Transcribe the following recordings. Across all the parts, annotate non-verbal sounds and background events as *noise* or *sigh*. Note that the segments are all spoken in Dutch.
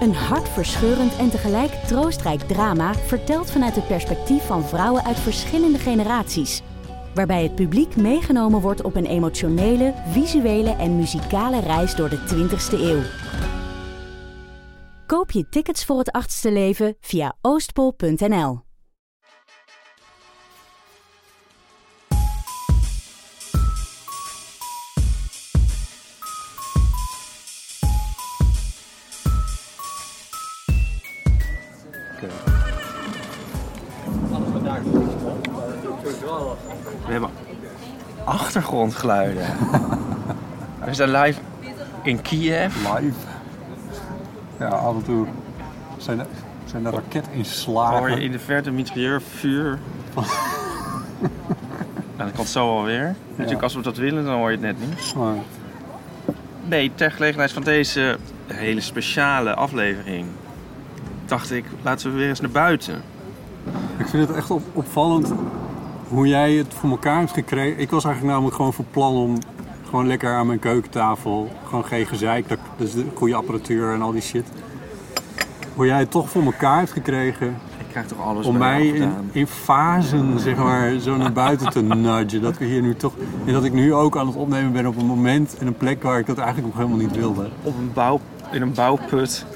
Een hartverscheurend en tegelijk troostrijk drama verteld vanuit het perspectief van vrouwen uit verschillende generaties. Waarbij het publiek meegenomen wordt op een emotionele, visuele en muzikale reis door de 20ste eeuw. Koop je tickets voor het achtste leven via oostpol.nl. We hebben achtergrondgeluiden. *laughs* We zijn live in Kiev. Live. Ja, af en toe zijn er, zijn er Hoor je raketinslagen. in de verte mitrailleurvuur. En *laughs* dat komt zo alweer. Natuurlijk, als we dat willen, dan hoor je het net niet. Maar Nee, ter gelegenheid van deze hele speciale aflevering dacht ik, laten we weer eens naar buiten. ik vind het echt op- opvallend hoe jij het voor elkaar hebt gekregen. Ik was eigenlijk namelijk gewoon van plan om gewoon lekker aan mijn keukentafel, gewoon geen gezeik, dat, dus de goede apparatuur en al die shit. Hoe jij het toch voor elkaar hebt gekregen Ik krijg toch alles om mij in fasen zeg maar, zo naar buiten te nudgen. Dat we hier nu toch. En dat ik nu ook aan het opnemen ben op een moment en een plek waar ik dat eigenlijk nog helemaal niet wilde. Op een bouw, in een bouwput.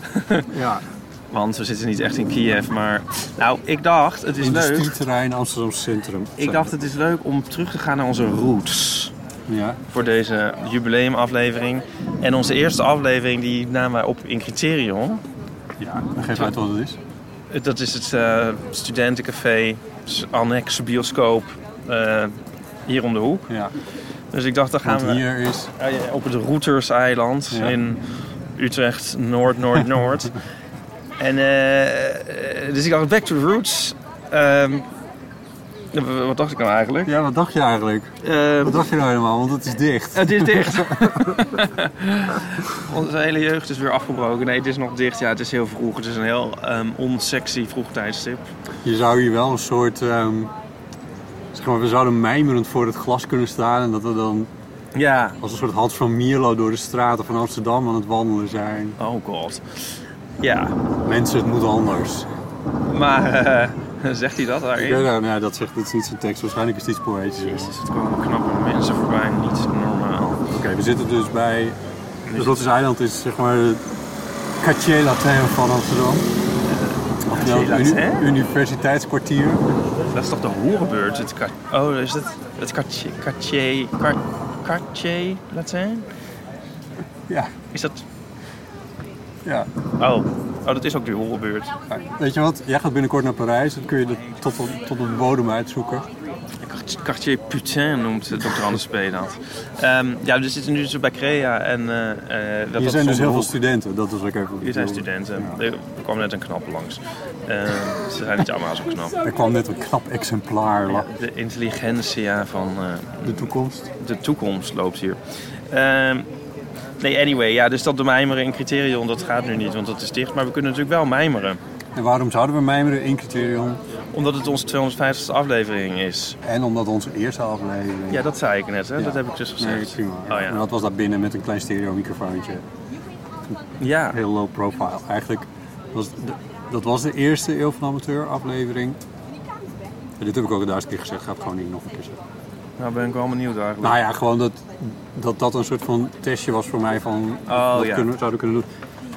Ja, *laughs* Want we zitten niet echt in Kiev, maar... Nou, ik dacht, het is leuk. industrieterrein Amsterdam Centrum. Ik dacht, het is leuk om terug te gaan naar onze roots. Ja, Voor deze jubileumaflevering. En onze eerste aflevering, die namen wij op in Criterion. ja. Dan geef uit wat het is. Dat is het eh, studentencafé, annex bioscoop, eh, hier om de hoek. Ja, Dus ik dacht, dan gaan want we hier is. eh, op het Routerseiland Ja. in Utrecht, Noord, Noord, Noord. *laughs* en eh, dus ik dacht, back to the roots. Ehm, wat dacht ik nou eigenlijk? Ja, wat dacht je eigenlijk? Ehm, Wat dacht je nou helemaal? Want het is dicht. Het is dicht. *laughs* Onze hele jeugd is weer afgebroken. Nee, het is nog dicht. Ja, het is heel vroeg. Het is een heel ehm onsexy vroeg tijdstip. Je zou hier wel een soort. ehm, zeg maar, we zouden mijmerend voor het glas kunnen staan en dat we dan Ja. als een soort Hans van Mierlo door de straten van Amsterdam aan het wandelen zijn. Oh god. Ja. Mensen, het moet anders. Maar eh, *laughs* zegt hij dat weet, nou, nou, dat, zegt, dat is niet zijn tekst, waarschijnlijk is het iets poëtisch. Jezus, het komen knappe mensen voorbij. Niet normaal. Oké, we zitten dus bij. Dus Lottes Eiland is zeg maar het quartier latin van Amsterdam. Het uni- Latin? universiteitskwartier. Dat is toch de horenbeurt? Het oh, is het het quartier... Quartier... quar- Quartier Latin? Ja, Is dat... ja. Oh. Oh, dat is ook de horenbeurt. Nou, Weet je wat? Jij gaat binnenkort naar Parijs. Dan kun je tot, tot de bodem uitzoeken. Quartier Putain noemt Dr. Anders P. dat. Ehm, ja, we zitten nu dus bij Crea en... dat Hier dat zijn dus heel veel studenten. Dat was ook even. Hier zijn studenten. Er kwam net een knap langs. Ehm, ze zijn niet allemaal zo knap. Er kwam net een knap exemplaar. la- De intelligentia van eh, De toekomst. de toekomst loopt hier. Nee, anyway, ja, dus dat de mijmeren in criterion, dat gaat nu niet, want dat is dicht. Maar we kunnen natuurlijk wel mijmeren. En waarom zouden we mijmeren in criterion? Omdat het onze 250ste aflevering is. En omdat onze eerste aflevering. Ja, dat zei ik net, hè? Ja. Dat heb ik dus gezegd. Oh En ja. dat was daar binnen met een klein stereo microfoontje. Ja, Heel low profile. Eigenlijk was de, dat was de eerste Eeuw van Amateur aflevering. En dit heb ik ook een duizend keer gezegd. Ga het gewoon niet nog een keer zeggen. Nou ben ik wel benieuwd eigenlijk. Nou ja, gewoon dat, dat dat een soort van testje was voor mij van Oh, wat ja. kunnen, zouden kunnen doen.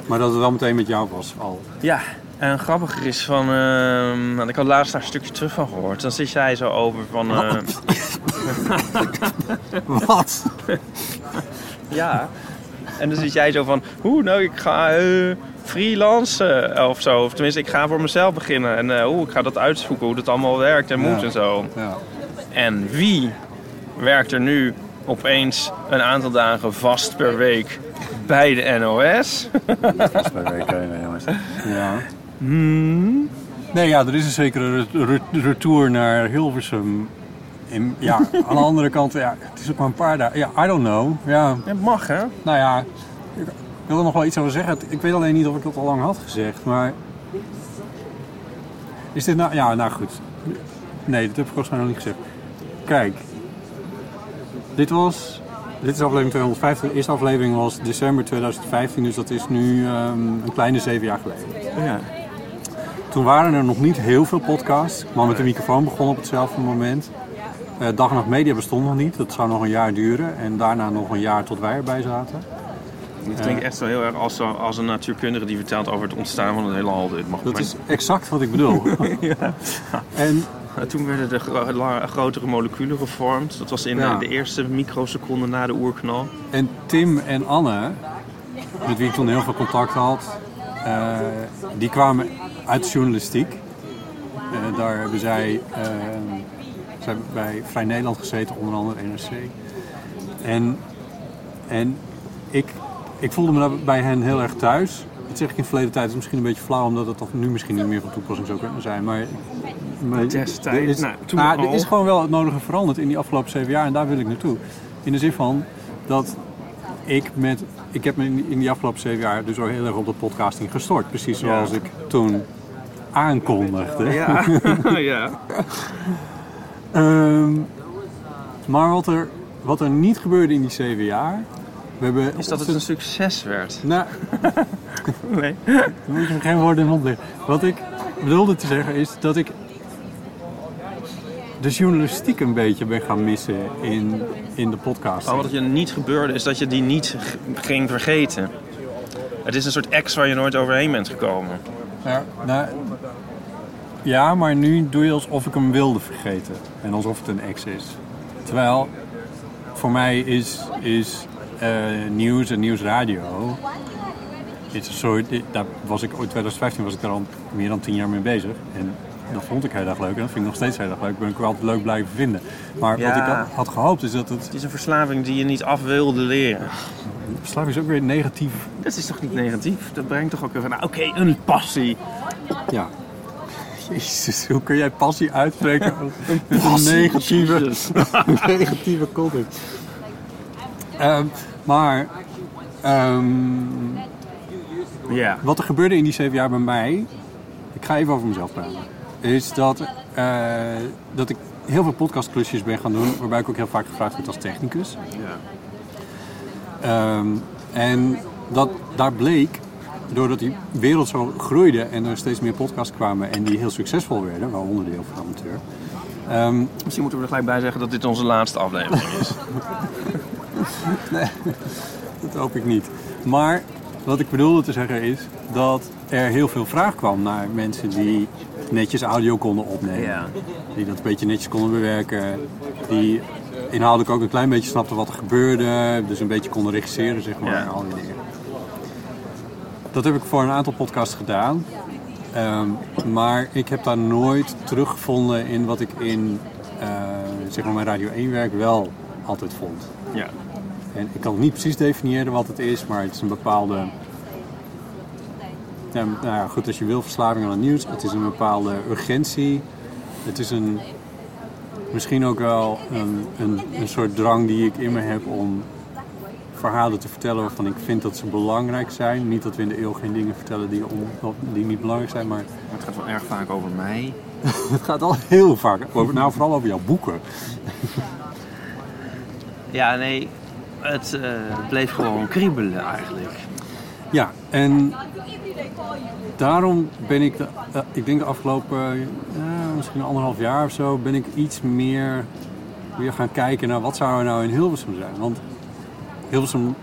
Maar dat het wel meteen met jou was al. Ja, en grappiger is van... ehm, want ik had laatst daar een stukje terug van gehoord. Dan zit jij zo over van... eh, Wat? *laughs* *laughs* Ja. En dan zit jij zo van, hoe nou, ik ga eh freelancen of zo. Of tenminste, ik ga voor mezelf beginnen. En eh, oeh, ik ga dat uitzoeken, hoe dat allemaal werkt en moet en zo. Ja. En wie werkt er nu opeens een aantal dagen vast per week bij de NOS. Weken, nee, jongens. Ja. Nee, ja, er is een zekere re- re- retour naar Hilversum. In, ja, aan de andere kant, ja, het is ook maar een paar dagen. Ja, I don't know. Ja, Het mag, hè? nou ja, ik wil er nog wel iets over zeggen. Ik weet alleen niet of ik dat al lang had gezegd, maar... Is dit nou... Ja, nou goed. Nee, dat heb ik volgens mij nog niet gezegd. Kijk, dit was... Dit is aflevering 250. De eerste aflevering was december 2015, dus dat is nu ehm, een kleine zeven jaar geleden. Ja. Toen waren er nog niet heel veel podcasts. Maar met de microfoon begon op hetzelfde moment. Eh, Dag en Nacht Media bestond nog niet. Dat zou nog een jaar duren. En daarna nog een jaar tot wij erbij zaten. Het klinkt echt zo heel erg als, als een natuurkundige die vertelt over het ontstaan van het heelal. Dit mag Dat is exact wat ik bedoel. *laughs* En Toen werden de gro- grotere moleculen gevormd. Dat was in Ja. de, eerste microseconde na de oerknal. En Tim en Anne, met wie ik toen heel veel contact had, eh, die kwamen uit de journalistiek. Eh, daar hebben zij, eh, zij hebben bij Vrij Nederland gezeten, onder andere NRC. En, en ik, ik voelde me bij hen heel erg thuis. Dat zeg ik in verleden tijd, is misschien een beetje flauw, omdat het toch nu misschien niet meer van toepassing zou kunnen zijn. Maar, maar Destijds, is, nou, toen er al. is gewoon wel het nodige veranderd in die afgelopen zeven jaar en daar wil ik naartoe. In de zin van dat ik met. Ik heb me in, in die afgelopen zeven jaar dus ook heel erg op de podcasting gestort. Precies zoals Ja. ik toen aankondigde. Ja. *laughs* *laughs* ja. Ehm, maar wat er, wat er niet gebeurde in die zeven jaar. We hebben Is dat het een succes werd? Nou, *laughs* *laughs* Nee. dan moet je me geen woorden in de mond leggen. Wat ik wilde te zeggen is dat ik de journalistiek een beetje ben gaan missen in, in de podcast. Maar wat er niet gebeurde is dat je die niet ging vergeten. Het is een soort ex waar je nooit overheen bent gekomen. Ja, nou, ja, maar nu doe je alsof ik hem wilde vergeten. En alsof het een ex is. Terwijl, voor mij is, is eh, nieuws en nieuwsradio... Is soort, daar was ik, ooit 2015 was ik daar al meer dan tien jaar mee bezig. En dat vond ik heel erg leuk. En dat vind ik nog steeds heel erg leuk. Ben ik wel altijd leuk blijven vinden. Maar wat ik had- gehoopt is dat het... Het is een verslaving die je niet af wilde leren. Verslaving is ook weer negatief. Dat is toch niet negatief? Dat brengt toch ook weer van, nou, oké, een passie. Ja. Jezus, hoe kun jij passie uitspreken *laughs* met *laughs* een negatieve... Negatieve content. Ehm, maar ehm, Ja. wat er gebeurde in die zeven jaar bij mij, ik ga even over mezelf praten, is dat, eh, dat ik heel veel podcastklusjes ben gaan doen, waarbij ik ook heel vaak gevraagd werd als technicus. ja. Ehm, en dat, daar bleek, doordat die wereld zo groeide en er steeds meer podcasts kwamen en die heel succesvol werden, waaronder de heel van amateur, ehm, Misschien moeten we er gelijk bij zeggen dat dit onze laatste aflevering is. *laughs* Dat hoop ik niet. Maar wat ik bedoelde te zeggen is dat er heel veel vraag kwam naar mensen die netjes audio konden opnemen. Ja. Die dat een beetje netjes konden bewerken. Die inhoudelijk ook een klein beetje snapten wat er gebeurde. Dus een beetje konden regisseren, zeg maar. Ja. Al die dingen. Dat heb ik voor een aantal podcasts gedaan. Ehm, maar ik heb daar nooit teruggevonden in wat ik in eh, zeg maar mijn Radio 1 werk wel altijd vond. Ja. En ik kan het niet precies definiëren wat het is, maar het is een bepaalde. Nou ja, goed, als je wil verslaving aan het nieuws, het is een bepaalde urgentie. Het is een. Misschien ook wel een, een, een soort drang die ik in me heb om verhalen te vertellen waarvan ik vind dat ze belangrijk zijn. Niet dat we in de eeuw geen dingen vertellen die, on, die niet belangrijk zijn, maar Maar het gaat wel erg vaak over mij. *laughs* het gaat al heel vaak over, nou vooral over jouw boeken. Ja, nee. Het eh, bleef gewoon kriebelen eigenlijk. Ja, en daarom ben ik, eh, ik denk de afgelopen eh, misschien anderhalf jaar of zo, ben ik iets meer weer gaan kijken naar wat zou er nou in Hilversum zijn. Want Hilversum,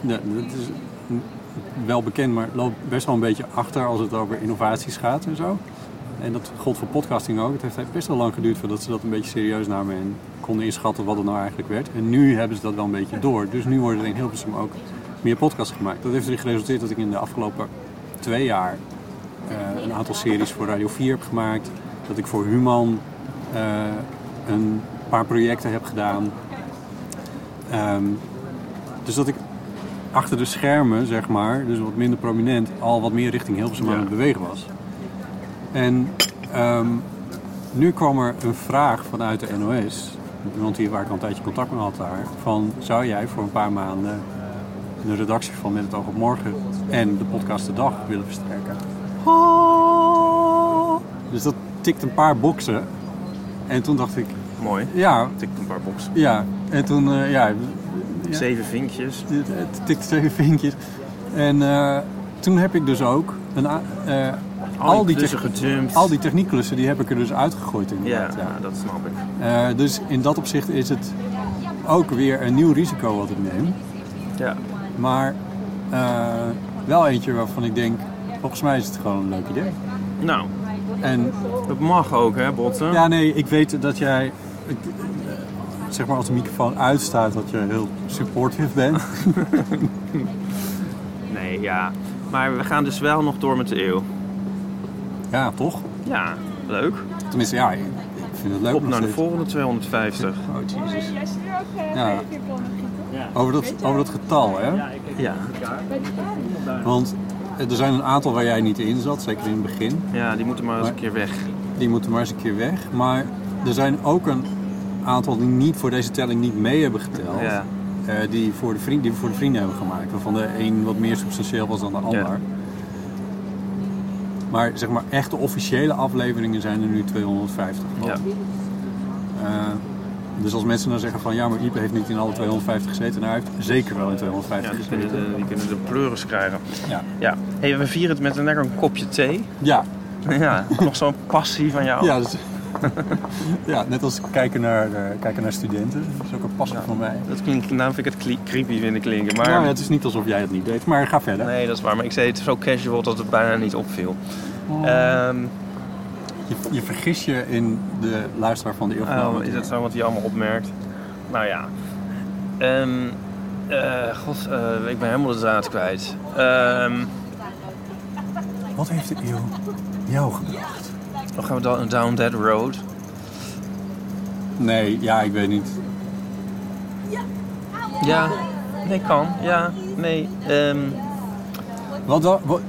dat is wel bekend, maar loopt best wel een beetje achter als het over innovaties gaat en zo. En dat gold voor podcasting ook. Het heeft best wel lang geduurd voordat ze dat een beetje serieus namen en konden inschatten wat het nou eigenlijk werd. En nu hebben ze dat wel een beetje door. Dus nu worden er in Hilversum ook meer podcasts gemaakt. Dat heeft erin geresulteerd dat ik in de afgelopen twee jaar eh, een aantal series voor Radio 4 heb gemaakt. Dat ik voor Human eh, een paar projecten heb gedaan. Ehm, dus dat ik achter de schermen, zeg maar, dus wat minder prominent, al wat meer richting Hilversum aan Ja. het bewegen was. En ehm, nu kwam er een vraag vanuit de NOS, iemand hier waar ik al een tijdje contact mee had daar, van zou jij voor een paar maanden de redactie van Met het oog op morgen en de podcast de dag willen versterken? Dus dat tikt een paar boxen. En toen dacht ik, Mooi. ja, Tikt een paar boxen. ja. En toen, eh, ja, Ja. Zeven vinkjes. het, tikt twee vinkjes. En eh, toen heb ik dus ook een, eh, al, die klussen tech- gejumpt. al die techniekklussen, die heb ik er dus uitgegooid Ja, inderdaad. ja, dat snap ik. Eh, dus in dat opzicht is het ook weer een nieuw risico wat ik neem. Ja. Maar eh, wel eentje waarvan ik denk, volgens mij is het gewoon een leuk idee. Nou, En dat mag ook, hè, Botten? ja, nee, ik weet dat jij, ik, eh, zeg maar als de microfoon uitstaat, dat je heel supportive bent. *laughs* Nee, ja. Maar we gaan dus wel nog door met de eeuw. ja, toch? Ja, leuk. Tenminste, ja, ik, vind het leuk Op naar de volgende 250. Oh, jezus. Ja. Over dat, over dat getal, hè? Ja, Want er zijn een aantal waar jij niet in zat, zeker in het begin. ja die moeten maar eens een keer weg. Die moeten maar eens een keer weg. Maar er zijn ook een aantal die niet voor deze telling niet mee hebben geteld. Ja. eh, die, voor de vriend, die we voor de vrienden hebben gemaakt. Waarvan de een wat meer substantieel was dan de ander. Ja. Maar zeg maar, echte officiële afleveringen zijn er nu 250. Ja. Eh, dus als mensen dan zeggen van ja, maar Ipe heeft niet in alle 250 gezeten. Nou, hij heeft zeker wel in 250 Ja, die kunnen, gezeten. de, die kunnen de pleuris krijgen. Ja. Ja. Hey, we vieren het met een lekker een kopje thee. Ja, *laughs* Ja, nog zo'n passie van jou. ja, dus, *laughs* ja, net als kijken naar, eh, kijken naar studenten. Dat is ook een passie van mij. Dat klinkt, nou vind ik het creepy vinden klinken. Maar Nou, ja, het is niet alsof jij het niet deed, maar ga verder. nee, dat is waar. Maar ik zei het zo casual dat het bijna niet opviel. Ehm, Je, je vergis je in de luisteraar van de eeuw van oh, Amateur. is dat zo wat hij allemaal opmerkt? Nou ja. Ehm, eh, God, eh, ik ben helemaal de draad kwijt. Ehm, Wat heeft de eeuw jou gebracht? dan gaan we down, down that road. Nee, ja, ik weet niet. Ja, nee, kan. Ja, nee. ehm, Wat, wa- wat-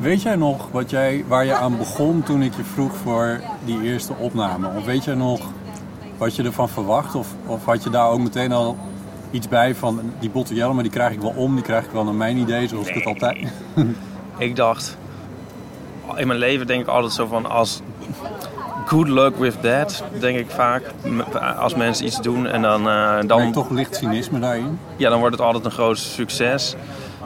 weet jij nog wat jij, waar je aan begon toen ik je vroeg voor die eerste opname? Of weet jij nog wat je ervan verwacht? Of, of had je daar ook meteen al iets bij van die botte Jelle, maar die krijg ik wel om, die krijg ik wel naar mijn idee, zoals ik het altijd... *laughs* ik dacht, in mijn leven denk ik altijd zo van als good luck with that, denk ik vaak. Als mensen iets doen en dan, Dan dan, toch licht cynisme daarin. ja, dan wordt het altijd een groot succes.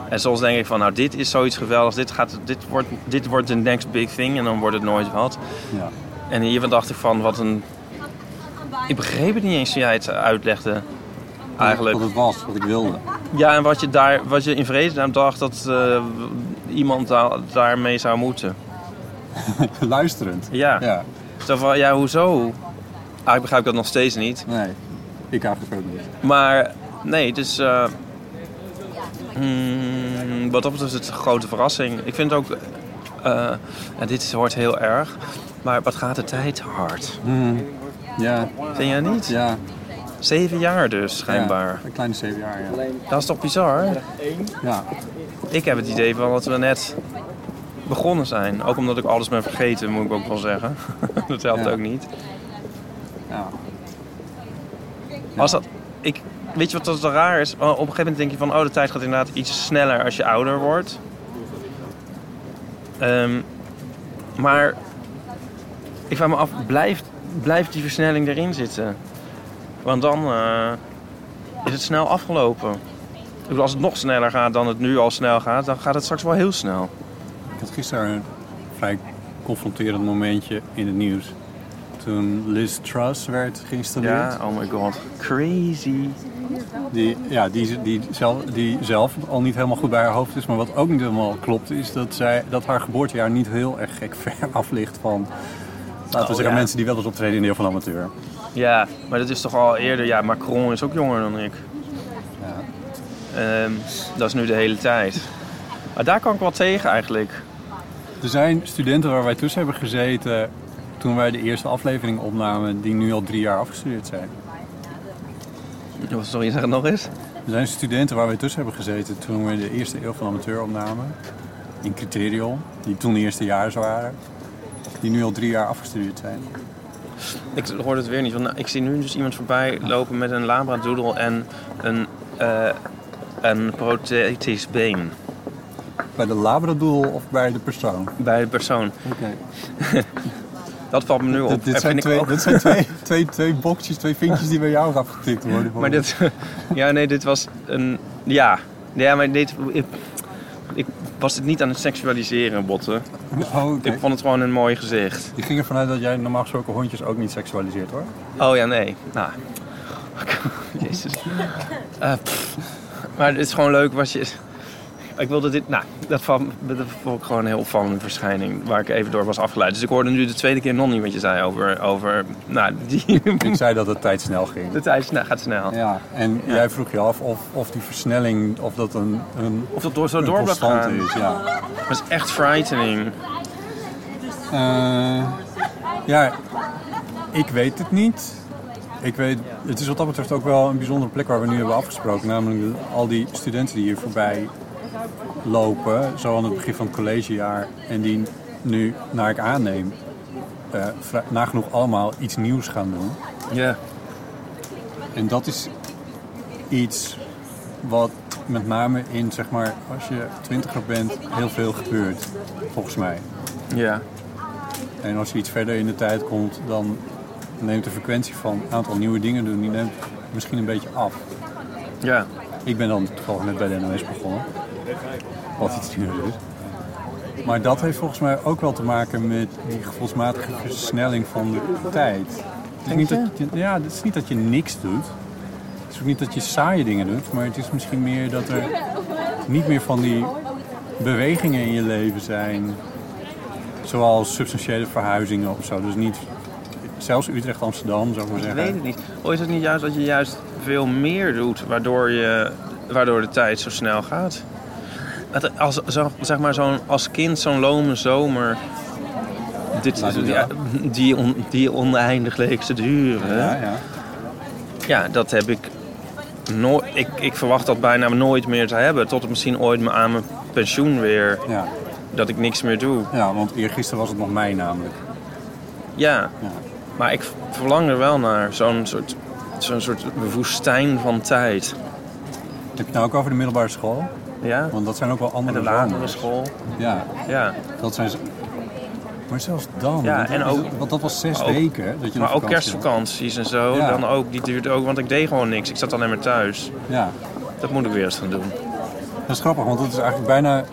En soms denk ik van, nou dit is zoiets geweldigs, dit, gaat, dit, wordt, dit wordt de next big thing en dan wordt het nooit wat. Ja. En hiervan dacht ik van, wat een... Ik begreep het niet eens toen jij het uitlegde, eigenlijk. Wat het was, wat ik wilde. Ja, en wat je, daar, wat je in vredesnaam dacht dat eh, iemand da- daarmee zou moeten. *laughs* Luisterend. Ja. Ja, Zo van, ja, hoezo? Ah, ik begrijp dat nog steeds niet. nee. Ik eigenlijk ook niet. Maar nee, dus... eh mm, wat dat betreft is het een grote verrassing. Ik vind ook... eh ja, dit hoort heel erg. Maar wat gaat de tijd hard? Ja, Vind jij niet? ja. Zeven jaar dus, schijnbaar. Ja, een kleine zeven jaar, ja. Dat is toch bizar? Ja, Ik heb het idee van dat we net begonnen zijn. Ook omdat ik alles ben vergeten, moet ik ook wel zeggen. *laughs* dat helpt Ja. ook niet. ja. Als dat, ik, weet je wat dat raar is? Op een gegeven moment denk je van, oh, de tijd gaat inderdaad iets sneller als je ouder wordt. Ehm, maar ik vraag me af, blijft, blijft die versnelling erin zitten? Want dan eh, is het snel afgelopen. Bedoel, als het nog sneller gaat dan het nu al snel gaat, dan gaat het straks wel heel snel. Ik had gisteren een vrij confronterend momentje in het nieuws. Toen Liz Truss werd geïnstalleerd. Ja, oh my god. Crazy. Die, ja, die, die, zelf, die zelf al niet helemaal goed bij haar hoofd is. Maar wat ook niet helemaal klopt is dat, zij, dat haar geboortejaar niet heel erg gek *laughs* ver af ligt van... Laten we Oh, zeggen, ja. mensen die wel eens optreden in de deel van amateur. Ja, maar dat is toch al eerder. Ja, Macron is ook jonger dan ik. Ja. Ehm, dat is nu de hele tijd. Maar daar kan ik wel tegen eigenlijk. Er zijn studenten waar wij tussen hebben gezeten toen wij de eerste aflevering opnamen, die nu al drie jaar afgestudeerd zijn. Sorry, zeg het nog eens. Er zijn studenten waar we tussen hebben gezeten toen we de eerste eeuw van amateur opnamen. In Criterion, die toen eerstejaars waren. Die nu al drie jaar afgestudeerd zijn. Ik hoorde het weer niet. Want nou, ik zie nu dus iemand voorbij lopen met een labradoodle en een, eh, een prothetisch been. Bij de labradoodle of bij de persoon? Bij de persoon. Oké. *laughs* Dat valt me nu op. Dit, zijn, twee, ook- dit zijn twee, *laughs* twee, twee boxjes, twee vinkjes die bij jou afgetikt worden. Maar dit... *laughs* Ja, nee, dit was een... Ja. Ja, maar dit... Ik, ik was het niet aan het seksualiseren, Botten. Oh. Ik vond het gewoon een mooi gezicht. Je ging ervan uit dat jij normaal gesproken hondjes ook niet seksualiseert hoor. Oh ja, nee. Nou. *laughs* Jezus. Pff. maar het is gewoon leuk wat je... Ik wilde dit... Nou, dat vond, dat vond ik gewoon een heel opvallende verschijning. Waar ik even door was afgeleid. Dus ik hoorde nu de tweede keer nog niet wat je zei over... over nou, die... *laughs* Ik zei dat het tijd snel ging. De tijd snel, gaat snel. Ja, en jij vroeg je af of, of die versnelling, of dat een, een, Of dat door, zo door blijft constante gaan. is. Ja. Dat is echt frightening. Eh, ja, ik weet het niet. Ik weet, het is wat dat betreft ook wel een bijzondere plek waar we nu hebben afgesproken. Namelijk de- al die studenten die hier voorbij lopen, zo aan het begin van het collegejaar. En die nu, naar ik aanneem, vra- nagenoeg allemaal iets nieuws gaan doen. Ja. En dat is iets wat met name in, zeg maar, als je twintiger bent, heel veel gebeurt. Volgens mij. Ja. En als je iets verder in de tijd komt, dan neemt de frequentie van een aantal nieuwe dingen doen, die neemt misschien een beetje af. Ja. Ik ben dan toevallig net bij de NOS begonnen. Wat iets nieuws is. Maar dat heeft volgens mij ook wel te maken met die gevoelsmatige versnelling van de tijd. Het is niet dat je, ja, het is niet dat je niks doet. Het is ook niet dat je saaie dingen doet. Maar het is misschien meer dat er niet meer van die bewegingen in je leven zijn. Zoals substantiële verhuizingen of zo. Dus niet, zelfs Utrecht-Amsterdam zou ik maar Ik zeggen. weet het niet. Of is het niet juist dat je juist veel meer doet, waardoor, je, waardoor de tijd zo snel gaat? Het- Als, zo, zeg maar zo'n, als kind zo'n lome zomer, dit, die, die, on- die oneindig leek te duren. Ja, ja. Ja, dat heb ik nooit. Ik, ik verwacht dat bijna nooit meer te hebben. Tot het misschien ooit aan mijn pensioen weer. ja. Dat ik niks meer doe. Ja, want eergisteren was het nog mei namelijk. Ja. Ja. Maar ik verlang er wel naar. Zo'n soort, zo'n soort woestijn van tijd. Heb je het nou ook over de middelbare school? Ja? Want dat zijn ook wel En andere de lagere school. Ja, Ja. dat zijn ze. Maar zelfs dan. Ja, want, dat en ook- want dat was zes ook- weken. Dat je Maar ook kerstvakanties en zo. Ja. Dan ook, die duurde ook. Want ik deed gewoon niks. Ik zat alleen maar thuis. Ja, Dat moet ik weer eens gaan doen. dat is grappig, want het is eigenlijk bijna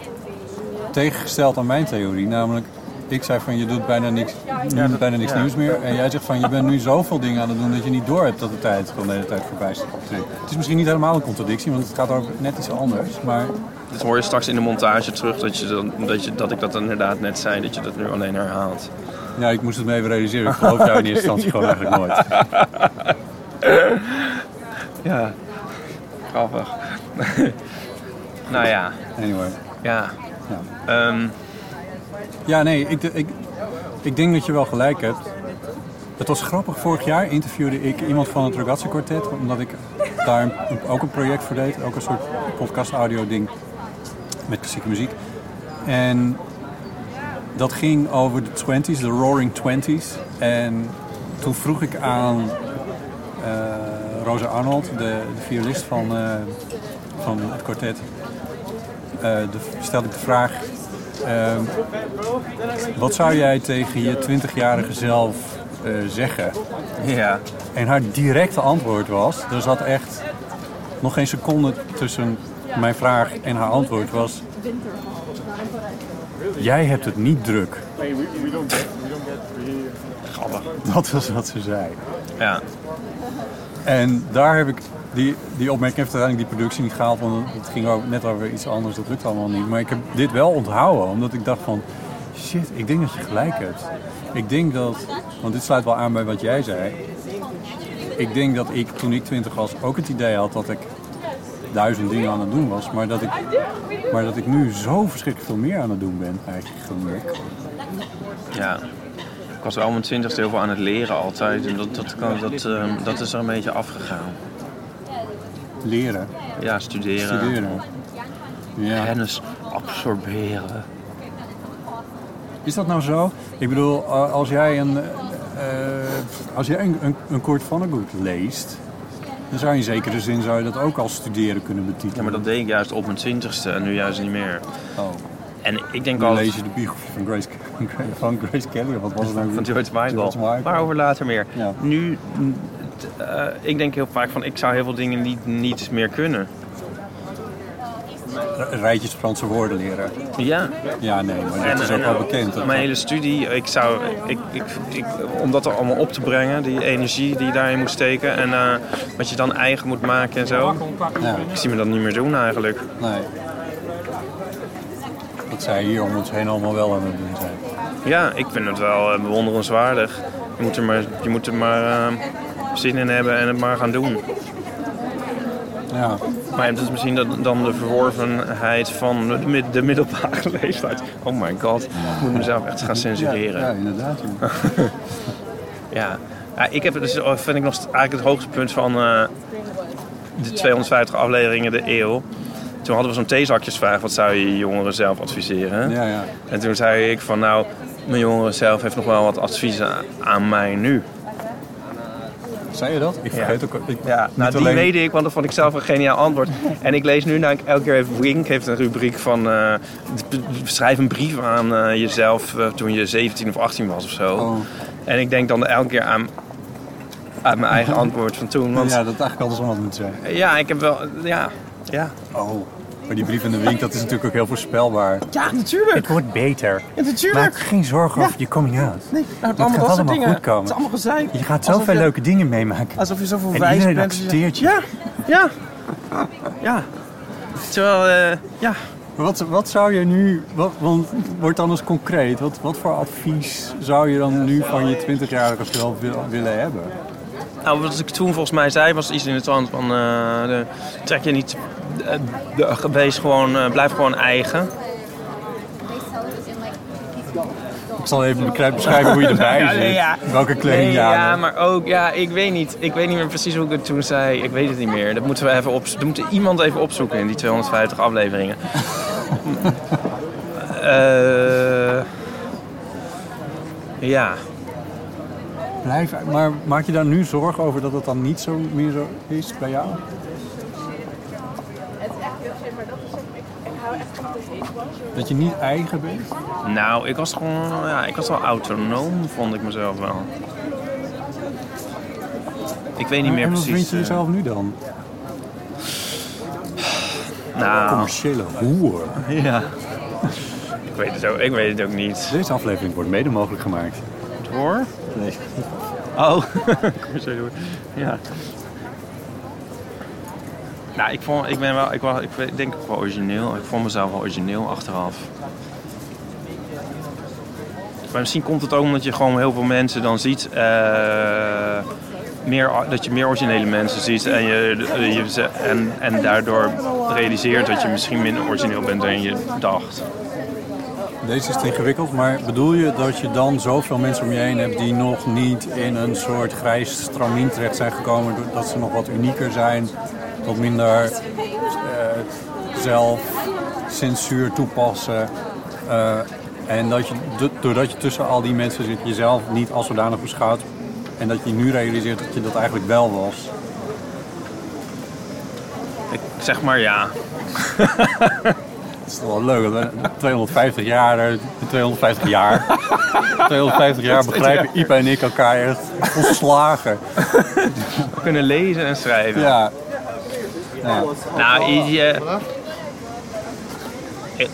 tegengesteld aan mijn theorie. Namelijk, ik zei van je doet bijna niks, nu dat- bijna niks ja. nieuws meer. En jij zegt van je bent nu zoveel dingen aan het doen dat je niet door hebt dat de tijd gewoon de hele tijd voorbij trekt. Het is misschien niet helemaal een contradictie, want het gaat over net iets anders. Maar Dat hoor je straks in de montage terug. Dat, je dan, dat, je, dat ik dat inderdaad net zei. Dat je dat nu alleen herhaalt. ja, ik moest het me even realiseren. Ik geloof jou in eerste instantie gewoon *laughs* eigenlijk nooit. Ja. Grappig. *laughs* nou ja. Anyway. Ja. Ja. Ehm, Ja, nee, ik, ik, ik denk dat je wel gelijk hebt. Het was grappig, vorig jaar interviewde ik iemand van het Ragazzi Quartet, omdat ik daar ook een project voor deed, ook een soort podcast-audio ding met klassieke muziek. En dat ging over de 20s, de Roaring Twenties. En toen vroeg ik aan eh, Rosa Arnold, de, de violist van, eh, van het kwartet, eh, de, stelde ik de vraag: ehm, wat zou jij tegen je 20-jarige zelf eh, zeggen? ja. En haar directe antwoord was: er zat echt nog geen seconde tussen mijn vraag en haar antwoord was. Jij hebt het niet druk. Grappig. Dat was wat ze zei. Ja. En daar heb ik, die, die opmerking heeft uiteindelijk die productie niet gehaald, want het ging ook net over iets anders, dat lukt allemaal niet. Maar ik heb dit wel onthouden, omdat ik dacht van, shit, ik denk dat je gelijk hebt. Ik denk dat, want dit sluit wel aan bij wat jij zei. Ik denk dat ik, toen ik twintig was, ook het idee had dat ik duizend dingen aan het doen was. Maar dat ik, maar dat ik nu zo verschrikkelijk veel meer aan het doen ben, eigenlijk. Ja. Ik was om mijn twintigste heel veel aan het leren altijd. En dat, dat, dat, ehm, dat is er een beetje afgegaan. Leren, Ja, studeren. studeren. Ja. Kennis absorberen. Is dat nou zo? Ik bedoel, als jij een, eh, als jij een, een, een Kurt Vonnegut leest, dan zou je in zekere zin zou je dat ook als studeren kunnen betitelen. Ja, maar dat deed ik juist op mijn twintigste en nu juist niet meer. Oh. En ik denk Dan al lees je de biografie van Grace, *laughs* van Grace Kelly, wat was het nou? van George Michael. George Michael. Maar over later meer. Ja. Nu, eh, ik denk heel vaak van ik zou heel veel dingen niet, niet meer kunnen. Rijtjes Franse woorden leren. Ja. Ja, nee, maar dat is ook wel bekend. Dat- Mijn hele studie, ik zou, ik, ik, ik, om dat er allemaal op te brengen, die energie die je daarin moet steken en eh, wat je dan eigen moet maken en zo. Ja, Ik zie me dat niet meer doen eigenlijk. nee. Dat zij hier om ons heen allemaal wel aan het doen zijn. Ja, ik vind het wel eh, bewonderenswaardig. Je moet er maar, je moet er maar zin in hebben en het maar gaan doen. Ja, Maar het is misschien dat, dan de verworvenheid van de, de middelbare *laughs* leeftijd. Oh my god, ik moet mezelf echt gaan censureren. ja inderdaad. *laughs* ja. Ja, ik heb het dus, oh, vind ik nog eigenlijk het hoogste punt van eh, de 250 afleveringen de eeuw. Toen hadden we zo'n theezakjesvraag, wat zou je jongeren zelf adviseren? Ja, ja. En toen zei ik van nou, mijn jongeren zelf heeft nog wel wat adviezen aan mij nu. Zei je dat? Ik vergeet ook... Ik, Ja, nou die alleen- weet ik, want dat vond ik zelf een geniaal antwoord. *laughs* En ik lees nu, nou, elke keer heeft Wink heeft een rubriek van... eh, schrijf een brief aan eh, jezelf eh, toen je 17 of 18 was of zo. Oh. En ik denk dan elke keer aan, aan mijn eigen *laughs* antwoord van toen. Want Ja, ja, dat eigenlijk alles wat moet zijn. ik heb wel... Ja, ja. Oh. Maar die brief in de wink, dat is natuurlijk ook heel voorspelbaar. Ja, natuurlijk. Het wordt beter. Ja, natuurlijk. Maak geen zorgen over je coming out. Nee, nou, Dat gaat allemaal goed komen. Het is allemaal gezeik. Je gaat zoveel je- leuke dingen meemaken. Alsof je zoveel En wijs iedereen bent. accepteert je. Ja, ja. Ja. Terwijl, eh, ja... Wat, wat zou je nu, wat, want wordt dan eens concreet, wat, wat voor advies zou je dan nu van je 20-jarige zelf wil- willen hebben? Nou, wat ik toen volgens mij zei was iets in de trant van... eh, de, trek je niet... eh, de, wees gewoon, eh, blijf gewoon eigen. Ik zal even beschrijven hoe je erbij *laughs* zit. ja. Welke kleding Nee, ja, maar ook... Ja, ik weet niet. Ik weet niet meer precies hoe ik het toen zei. Ik weet het niet meer. Dat moeten we even op... Dat moet iemand even opzoeken in die 250 afleveringen. *laughs* Eh ja. Blijf, maar maak je daar nu zorgen over dat het dan niet zo meer zo is bij jou? Dat je niet eigen bent? Nou, ik was gewoon... Ja, ik was wel autonoom, vond ik mezelf wel. Ik weet niet meer en wat precies. vind je eh, jezelf nu dan? nou, Commerciële hoer. *laughs* Ja. Ik weet het ook, ik weet het ook niet. Deze aflevering wordt mede mogelijk gemaakt. Hoor? Nee. Oh. *laughs* ja. Nou, ik, vond, ik ben wel, ik, ik denk wel origineel. Ik vond mezelf wel origineel achteraf. Maar misschien komt het ook omdat je gewoon heel veel mensen dan ziet. eh, meer, dat je meer originele mensen ziet. En, je, je, en, en daardoor realiseert dat je misschien minder origineel bent dan je dacht. Deze is ingewikkeld, maar bedoel je dat je dan zoveel mensen om je heen hebt die nog niet in een soort grijs stramien terecht zijn gekomen, dat ze nog wat unieker zijn, wat minder eh, zelfcensuur toepassen. eh, en dat je, do- doordat je tussen al die mensen zit, jezelf niet als zodanig beschouwt. En dat je nu realiseert dat je dat eigenlijk wel was. Ik zeg maar ja. *laughs* Dat is toch wel leuk. dat we 250 jaar, eh, 250 jaar, *laughs* 250 jaar begrijpen Ipa en ik elkaar echt volslagen. *laughs* We kunnen lezen en schrijven. Ja. Ja. Nou, je... Ik,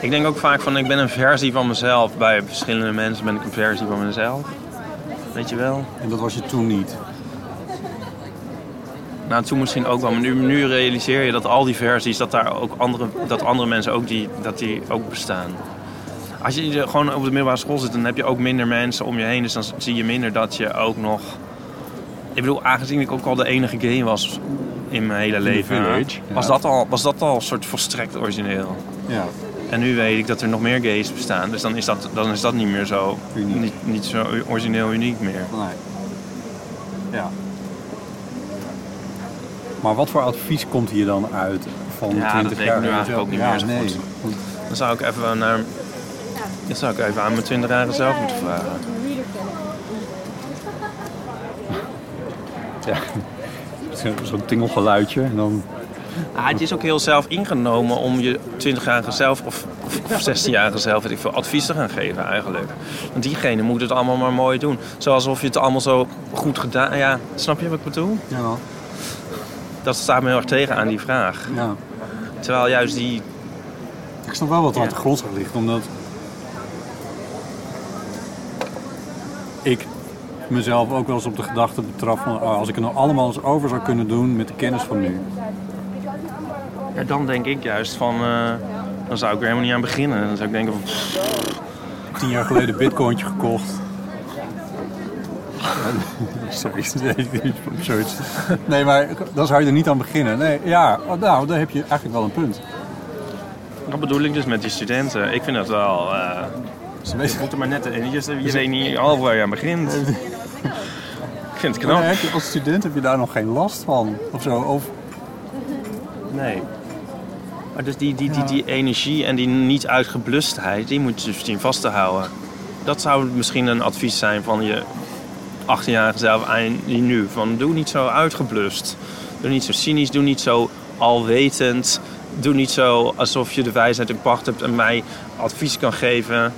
ik denk ook vaak van, ik ben een versie van mezelf. Bij verschillende mensen ben ik een versie van mezelf. Weet je wel? En dat was je toen niet. Nou, toen misschien ook wel. Maar nu, nu realiseer je dat al die versies, dat, daar ook andere, dat andere mensen ook die, dat die ook bestaan. Als je gewoon op de middelbare school zit, dan heb je ook minder mensen om je heen. Dus dan zie je minder dat je ook nog... Ik bedoel, aangezien ik ook al de enige gay was in mijn hele leven... village, was, ja. dat al, was dat al een soort volstrekt origineel. Ja. En nu weet ik dat er nog meer gays bestaan. Dus dan is dat, dan is dat niet meer zo, Uniek. niet, niet zo origineel uniek meer. Nee. Ja. Maar wat voor advies komt hier dan uit van Ja, 20 dat jaar? nu eigenlijk ook niet ja, meer zo nee. goed. Dan zou ik even naar... Dat zou ik even aan mijn 20 jaar zelf moeten vragen. Ja. Zo- *laughs* Zo'n tingelgeluidje en dan... Ah, het is ook heel zelf ingenomen om je 20-jarige zelf of, of 16-jarige zelf weet ik veel, advies te gaan geven eigenlijk. Want diegene moet het allemaal maar mooi doen. Zoals of je het allemaal zo goed gedaan... Ja, snap je wat ik bedoel? Ja, Dat staat me heel erg tegen aan die vraag. ja. Terwijl juist die... Ik snap wel wat er Ja. aan de grondslag ligt, omdat ik mezelf ook wel eens op de gedachte betraf van oh, als ik het nou allemaal eens over zou kunnen doen met de kennis van nu. Ja, dan denk ik juist van... eh, dan zou ik er helemaal niet aan beginnen. Dan zou ik denken van... pff, Tien jaar geleden een bitcointje gekocht. *laughs* Sorry, zoiets. Nee, maar dan zou je er niet aan beginnen. Nee, ja, nou, daar heb je eigenlijk wel een punt. Dat bedoel ik dus met die studenten. Ik vind dat wel... eh Ze je weten- moet er maar net... Je weet niet al waar je aan begint. Ik vind het knap. je, als student heb je daar nog geen last van. Of zo. Of, Nee. Maar dus die, die, die, die energie en die niet uitgeblustheid, die moet je dus zien vast te houden. Dat zou misschien een advies zijn van je 18-jarige zelf aan die nu. Van doe niet zo uitgeblust. Doe niet zo cynisch, doe niet zo alwetend. Doe niet zo alsof je de wijsheid in pacht hebt en mij advies kan geven.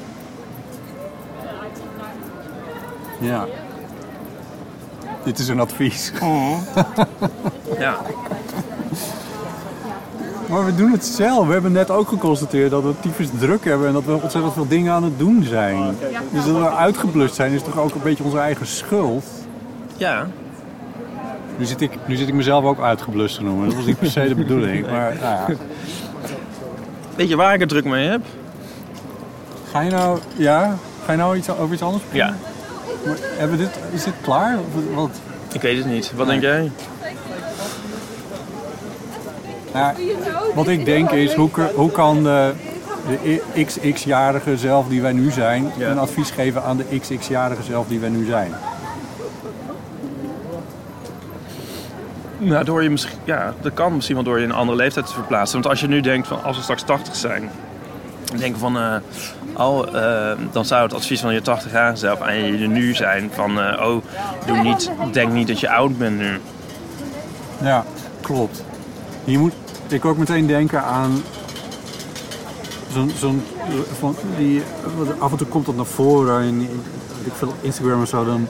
ja. Dit is een advies. Ja, Maar we doen het zelf. We hebben net ook geconstateerd dat we tyfus druk hebben en dat we ontzettend veel dingen aan het doen zijn. Dus dat we uitgeblust zijn is toch ook een beetje onze eigen schuld. ja. Nu zit ik, nu zit ik mezelf ook uitgeblust te noemen. Dat was niet per se de bedoeling. Maar nou ja. Weet je waar ik het druk mee heb? Ga je nou, ja, ga je nou iets, over iets anders Ja, Maar Hebben dit, is dit klaar? Wat? ik weet het niet. Wat Nee. denk jij? Ja, wat ik denk is, hoe, kan de, de XX-jarige zelf die wij nu zijn... Ja. een advies geven aan de XX-jarige zelf die wij nu zijn? Nou, door je misschien, ja, dat kan misschien wel door je in een andere leeftijd te verplaatsen. Want als je nu denkt van als we straks 80 zijn, dan denk van, eh, oh, eh, dan zou het advies van je 80 jaar zelf aan je nu zijn van, eh, oh, doe niet, denk niet dat je oud bent nu. Ja, klopt. Je moet ik ook meteen denken aan zo'n zo'n van die af en toe komt dat naar voren in ik veel Instagram of zo dan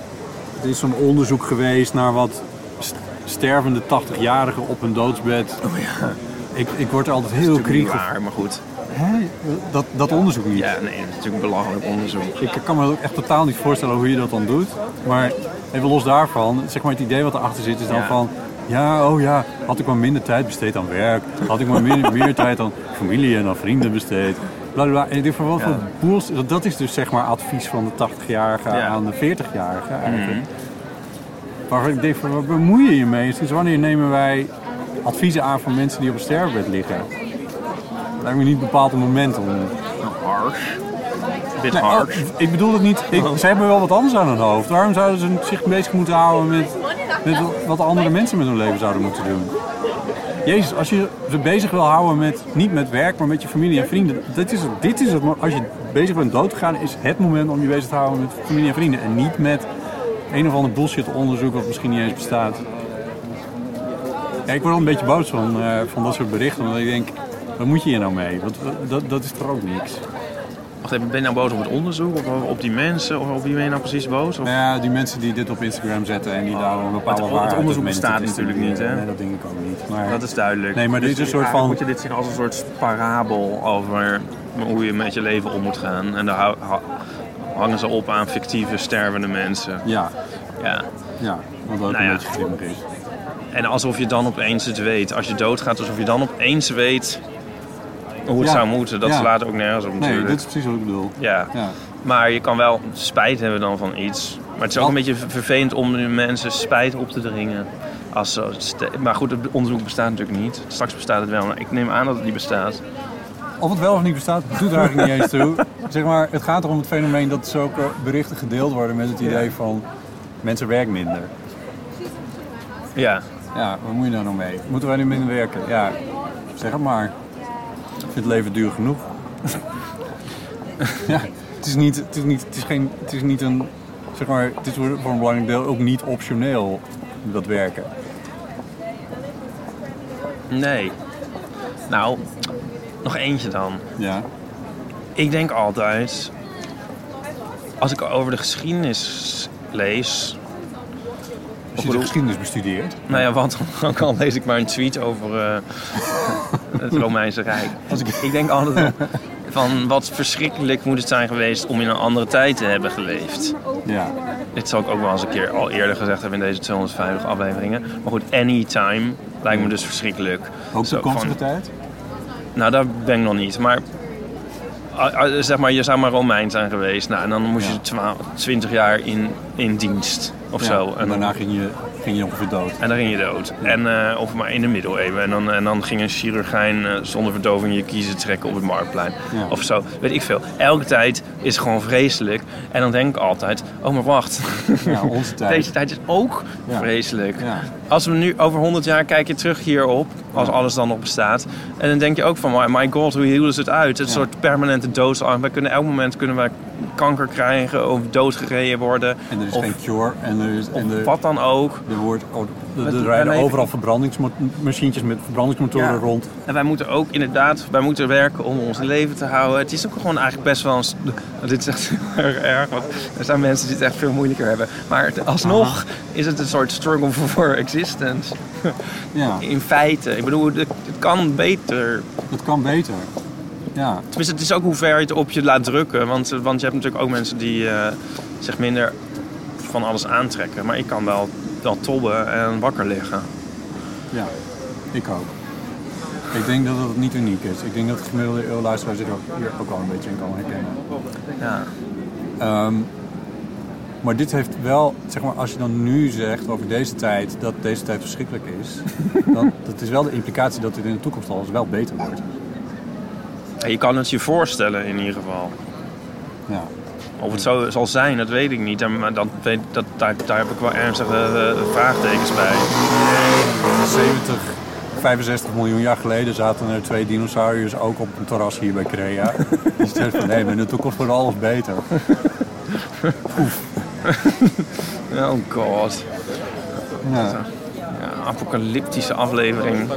er is zo'n onderzoek geweest naar wat st- stervende 80-jarigen op hun doodsbed. Oh ja, Ik, ik word er altijd heel waar, maar goed. Hè? Dat, dat onderzoek niet. Ja, nee, dat is natuurlijk een belachelijk onderzoek. Ik kan me ook echt totaal niet voorstellen hoe je dat dan doet. Maar even los daarvan, zeg maar het idee wat erachter zit is dan Ja. van... Ja, oh ja, had ik maar minder tijd besteed aan werk. Had ik maar meer, meer tijd aan familie en aan vrienden besteed. Bla, bla, bla. En ik denk van wat Ja. voor bullshit. Dat is dus zeg maar advies van de 80-jarige Ja. aan de 40-jarige eigenlijk. Mhm. Waarvan ik denk van, waar bemoei je je mee? Sinds wanneer nemen wij adviezen aan van mensen die op een sterfbed liggen? Lijkt me niet bepaald een moment om... Harsh. Bit Nee, harsh. oh, ik bedoel het niet. Ik, ze hebben wel wat anders aan hun hoofd. Waarom zouden ze zich bezig moeten houden met, met wat andere mensen met hun leven zouden moeten doen? Jezus, als je ze bezig wil houden met, niet met werk, maar met je familie en vrienden. Dit is het, dit is het, als je bezig bent dood te gaan, is het moment om je bezig te houden met familie en vrienden. En niet met een of ander bullshit onderzoek wat misschien niet eens bestaat. Ja, ik word wel een beetje boos van, eh, van dat soort berichten. Omdat ik denk, wat moet je hier nou mee? Want dat, dat is toch ook niks? Wacht even, ben je nou boos op het onderzoek? Of op die mensen? Of op wie ben je nou precies boos? Of... Nou ja, die mensen die dit op Instagram zetten en die daar een bepaalde het- het waarheid onderzoek bestaat natuurlijk niet, hè? Nee, dat denk ik ook niet. Maar Dat is duidelijk. Nee, maar dit Dus is een soort van- Moet je dit zien als een soort parabel over hoe je met je leven om moet gaan. En daar hangen ze op aan fictieve stervende mensen. Ja, Ja. ja, wat ook Nou een ja. beetje is. En alsof je dan opeens het weet. Als je doodgaat, alsof je dan opeens weet hoe het zou moeten. Dat slaat ook nergens op Nee, natuurlijk. dit is precies wat ik bedoel. Ja. Ja. Maar je kan wel spijt hebben dan van iets. Maar het is ook een beetje vervelend om mensen spijt op te dringen. Als zo maar goed, het onderzoek bestaat natuurlijk niet. Straks bestaat het wel. Maar ik neem aan dat het niet bestaat. Of het wel of niet bestaat, doet er eigenlijk niet eens toe. *laughs* Zeg maar, het gaat erom het fenomeen dat zulke berichten gedeeld worden met het idee van mensen werken minder. Ja. Ja, wat moet je daar nou mee? Moeten wij nu minder werken? Ja, zeg het maar. Ik vind het leven duur genoeg. ja, het is niet, het is niet, het is geen, het is niet een, zeg maar, het is voor voor een belangrijk deel ook niet optioneel, dat werken. Nee. Nou, nog eentje dan. Ja, Ik denk altijd, als ik over de geschiedenis lees. als je de geschiedenis bestudeert. Nou ja, want *laughs* ook al lees ik maar een tweet over eh, *laughs* het Romeinse Rijk. *laughs* Als ik, ik denk altijd van wat verschrikkelijk moet het zijn geweest om in een andere tijd te hebben geleefd. Ja, Dit zal ik ook wel eens een keer al eerder gezegd hebben in deze 250 afleveringen. Maar goed, anytime lijkt me dus verschrikkelijk. ook van- tijd? Nou, daar ben ik nog niet. Maar ah, ah, zeg maar, je zou maar Romein zijn geweest. Nou, en dan moest Ja. je 12, 20 jaar in, in dienst of Ja, zo. En daarna ging je, ging je ongeveer dood. en dan ging je dood. En, eh, of maar in de middeleeuwen. En dan, en dan ging een chirurgijn eh, zonder verdoving je kiezen trekken op het marktplein. Ja. Of zo, weet ik veel. Elke tijd is gewoon vreselijk. En dan denk ik altijd, oh maar wacht. Ja, onze *laughs* tijd. Deze tijd is ook Ja. vreselijk. Ja. Als we nu over 100 jaar kijk je terug hierop, als alles dan nog bestaat. En dan denk je ook van, my, god, hoe hielden ze het uit? Het een soort permanente doodsangst. Wij kunnen elk moment kunnen wij kanker krijgen of doodgereden worden. En er is of, geen cure. En er, is, en of er, wat dan ook. Er, wordt, er, er rijden overal verbrandingsmachientjes met verbrandingsmotoren Ja. rond. En wij moeten ook inderdaad, wij moeten werken om ons leven te houden. Het is ook gewoon eigenlijk best wel een... *laughs* Dit is echt *laughs* heel erg erg, want er zijn mensen die het echt veel moeilijker hebben. Maar het- alsnog is het een soort struggle *laughs* for existence. Ja, In feite. Ik bedoel, het, het kan beter. dat kan beter. Ja, Tenminste, het is ook hoe ver je het op je laat drukken. Want, want je hebt natuurlijk ook mensen die eh, zich minder van alles aantrekken. Maar ik kan wel, wel tobben en wakker liggen. ja, ik ook. Ik denk dat het niet uniek is. Ik denk dat de gemiddelde eeuwluisteraar zich ook, hier ook wel een beetje in kan herkennen. Ja. Ehm, maar dit heeft wel, zeg maar, als je dan nu zegt over deze tijd, dat deze tijd verschrikkelijk is, *laughs* dan dat is wel de implicatie dat dit in de toekomst al eens wel beter wordt. Je kan het je voorstellen in ieder geval. Ja. Of het zo zal zijn, dat weet ik niet. En, Maar dat, dat, daar, daar heb ik wel ernstige eh, vraagtekens bij. 70, 65 miljoen jaar geleden zaten er twee dinosauriërs ook op een terras hier bij Crea. *laughs* Dus zegt van nee, maar in de toekomst wordt alles beter. *laughs* Oh god. Ja, Ja, apocalyptische aflevering.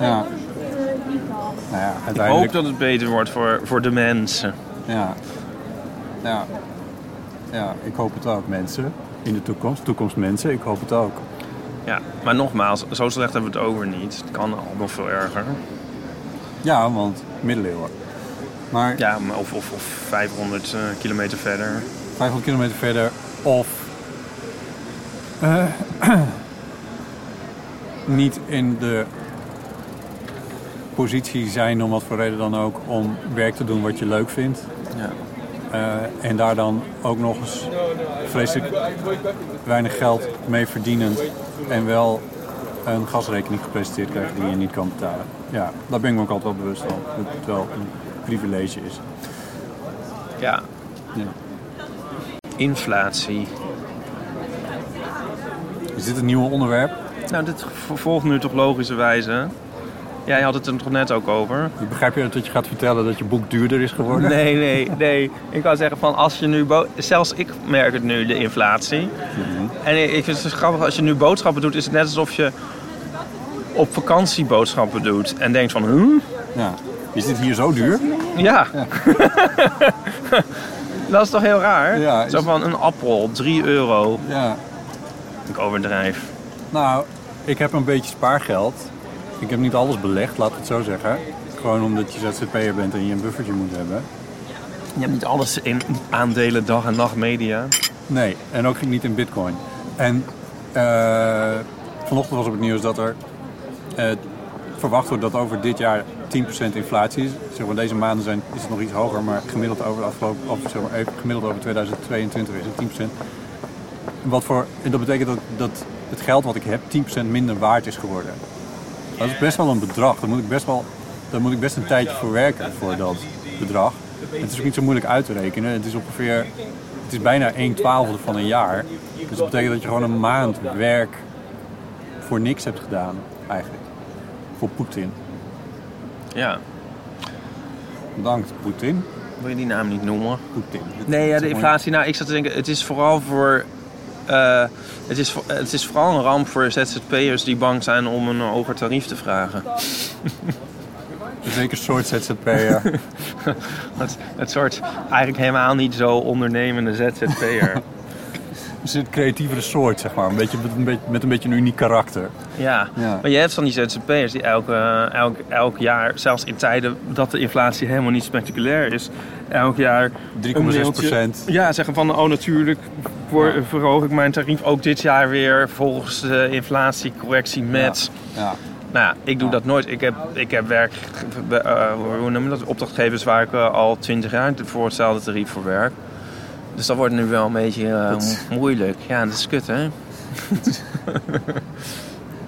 ja. Nou ja, Ik hoop uiteindelijk. dat het beter wordt voor, voor de mensen. Ja. Ja. ja, ik hoop het ook, mensen. In de toekomst, toekomstmensen, ik hoop het ook. Ja, maar nogmaals, zo slecht hebben we het over niet. Het kan al nog veel erger. Ja, want middeleeuwen. Maar Ja, of, of, of 500 eh, kilometer verder. 500 kilometer verder of eh, *clears throat* niet in de positie zijn om wat voor reden dan ook om werk te doen wat je leuk vindt. Ja. Eh, en daar dan ook nog eens vreselijk weinig geld mee verdienend en wel een gasrekening gepresenteerd krijgen die je niet kan betalen. Ja, daar ben ik me ook altijd wel bewust van. Dat het wel een privilege is. ja. Ja. Inflatie. Is dit een nieuw onderwerp? Nou, dit volgt nu toch logischerwijze. Jij had het er toch net ook over? Ik begrijp je dat je gaat vertellen dat je boek duurder is geworden? Nee, nee, nee. Ik wou zeggen van als je nu... Zelfs ik merk het nu, de inflatie. En ik vind het grappig, als je nu boodschappen doet... is het net alsof je op vakantie boodschappen doet. En denkt van, huh? Ja. Is dit hier zo duur? Ja. *laughs* dat is toch heel raar? Ja, is- Zo van een appel, 3 euro. Ja. Ik overdrijf. Nou, ik heb een beetje spaargeld. Ik heb niet alles belegd, laat ik het zo zeggen. Gewoon omdat je ZZP'er bent en je een buffertje moet hebben. Je hebt niet alles in aandelen, dag en nacht media. Nee, en ook niet in bitcoin. En eh, vanochtend was op het nieuws dat er eh, verwacht wordt dat over dit jaar 10% inflatie is. Zeg maar, deze maanden zijn, is het nog iets hoger, maar gemiddeld over, de afgelopen, of zeg maar, gemiddeld over 2022 is het 10%. Wat voor, en dat betekent dat, dat het geld wat ik heb 10% minder waard is geworden. Dat is best wel een bedrag. Daar moet ik best, wel, daar moet ik best een tijdje voor werken, voor dat bedrag. Het is ook niet zo moeilijk uit te rekenen. Het is ongeveer, het is bijna 1 twaalfde van een jaar. Dus dat betekent dat je gewoon een maand werk voor niks hebt gedaan, eigenlijk. Voor Poetin. Ja. Bedankt, Poetin. Wil je die naam niet noemen? Poetin. Nee, ja, de inflatie. Nou, ik zat te denken, het is vooral voor. Eh, het, is, het is vooral een ramp voor ZZP'ers die bang zijn om een hoger tarief te vragen. *laughs* Zeker soort ZZP'er. *laughs* Het, het soort eigenlijk helemaal niet zo ondernemende ZZP'er. *laughs* Het creatievere soort, zeg maar. Een beetje, met, een beetje, met een beetje een uniek karakter. ja. Ja. maar je hebt van die ZZP'ers die elk, eh, elk, elk jaar, zelfs in tijden dat de inflatie helemaal niet spectaculair is, elk jaar 3,6 een mailtje- procent. Ja, zeggen van, oh natuurlijk voor, verhoog ik mijn tarief ook dit jaar weer volgens de inflatiecorrectie met... Ja. Nou ja, ik doe dat nooit. Ik heb, ik heb werk, eh, hoe noem je dat, opdrachtgevers waar ik eh, al 20 jaar voor hetzelfde tarief voor werk. Dus dat wordt nu wel een beetje eh, moeilijk. Ja, dat is kut hè. *laughs*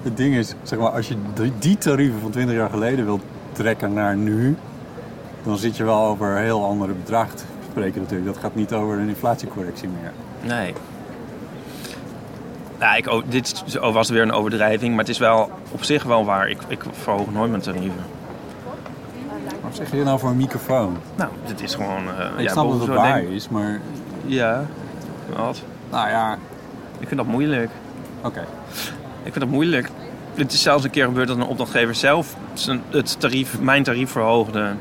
Het ding is, zeg maar, als je die, tarieven van 20 jaar geleden wilt trekken naar nu, dan zit je wel over een heel andere bedrag te spreken natuurlijk. Dat gaat niet over een inflatiecorrectie meer. Nee. Ja, ik, oh, dit oh, was weer een overdrijving, maar het is wel op zich wel waar. Ik, ik verhoog nooit mijn tarieven. Wat zeg je nou voor een microfoon? Nou, dit is gewoon... eh Ik ja, snap dat het zo waar denk- is, maar Ja. Wat? nou ja, Ik vind dat moeilijk. oké. Ik vind dat moeilijk. Het is zelfs een keer gebeurd dat een opdrachtgever zelf zijn, het tarief, mijn tarief verhoogde.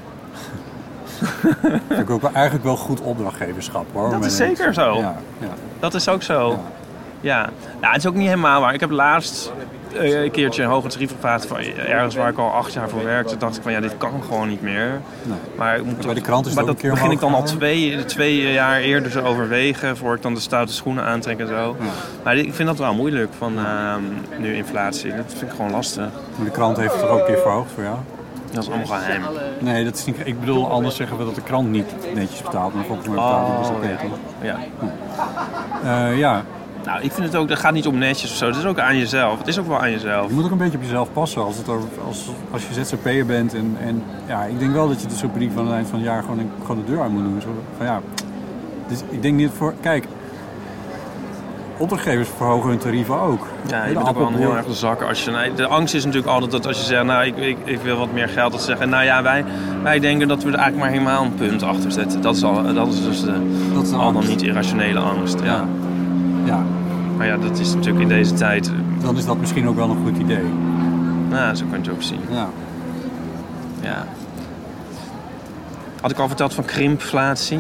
*laughs* Ik ook wel, eigenlijk wel goed opdrachtgeverschap hoor. Dat is zeker zo. Ja, ja. Dat is ook zo. Ja. Ja. Nou, het is ook niet helemaal waar. Ik heb laatst een keertje een hoger tarief gevraagd van ergens waar ik al acht jaar voor werkte. Dacht ik van ja, dit kan gewoon niet meer. Nee. Maar, ik moet bij de krant is maar dat begin ik dan al twee, twee jaar eerder te overwegen voor ik dan de stoute schoenen aantrek en zo. Maar ik vind dat wel moeilijk van ehm, nu inflatie. Dat vind ik gewoon lastig. Maar de krant heeft het toch ook een keer verhoogd voor jou? Dat is allemaal geheim. Nee, dat is niet. Ik bedoel, anders zeggen we dat de krant niet netjes betaalt. Maar volgens mij betaalt het dus oké. ja. toch? ja. Eh, ja, Nou, ik vind het ook, dat gaat niet om netjes of zo. Het is ook aan jezelf. Het is ook wel aan jezelf. je moet ook een beetje op jezelf passen als, het over, als, als je ZZP'er bent. En, en ja, ik denk wel dat je de subbrief van het eind van het jaar gewoon, gewoon de deur uit moet doen. Zo, van, ja, dus ik denk niet voor. Kijk, opdrachtgevers verhogen hun tarieven ook. Ja, je bent ook wel heel erg de zakken. Als je, nee, de angst is natuurlijk altijd dat als je zegt, nou, ik, ik, ik wil wat meer geld, dat ze zeggen, nou ja, wij, wij denken dat we er eigenlijk maar helemaal een punt achter zetten. Dat is, al, dat is dus de, Dat is al dan niet irrationele angst. Ja. Ja. Ja, Maar ja, dat is natuurlijk in deze tijd, eh, dan is dat misschien ook wel een goed idee. nou, zo kan je het ook zien. Ja. Ja. Had ik al verteld van krimpflatie?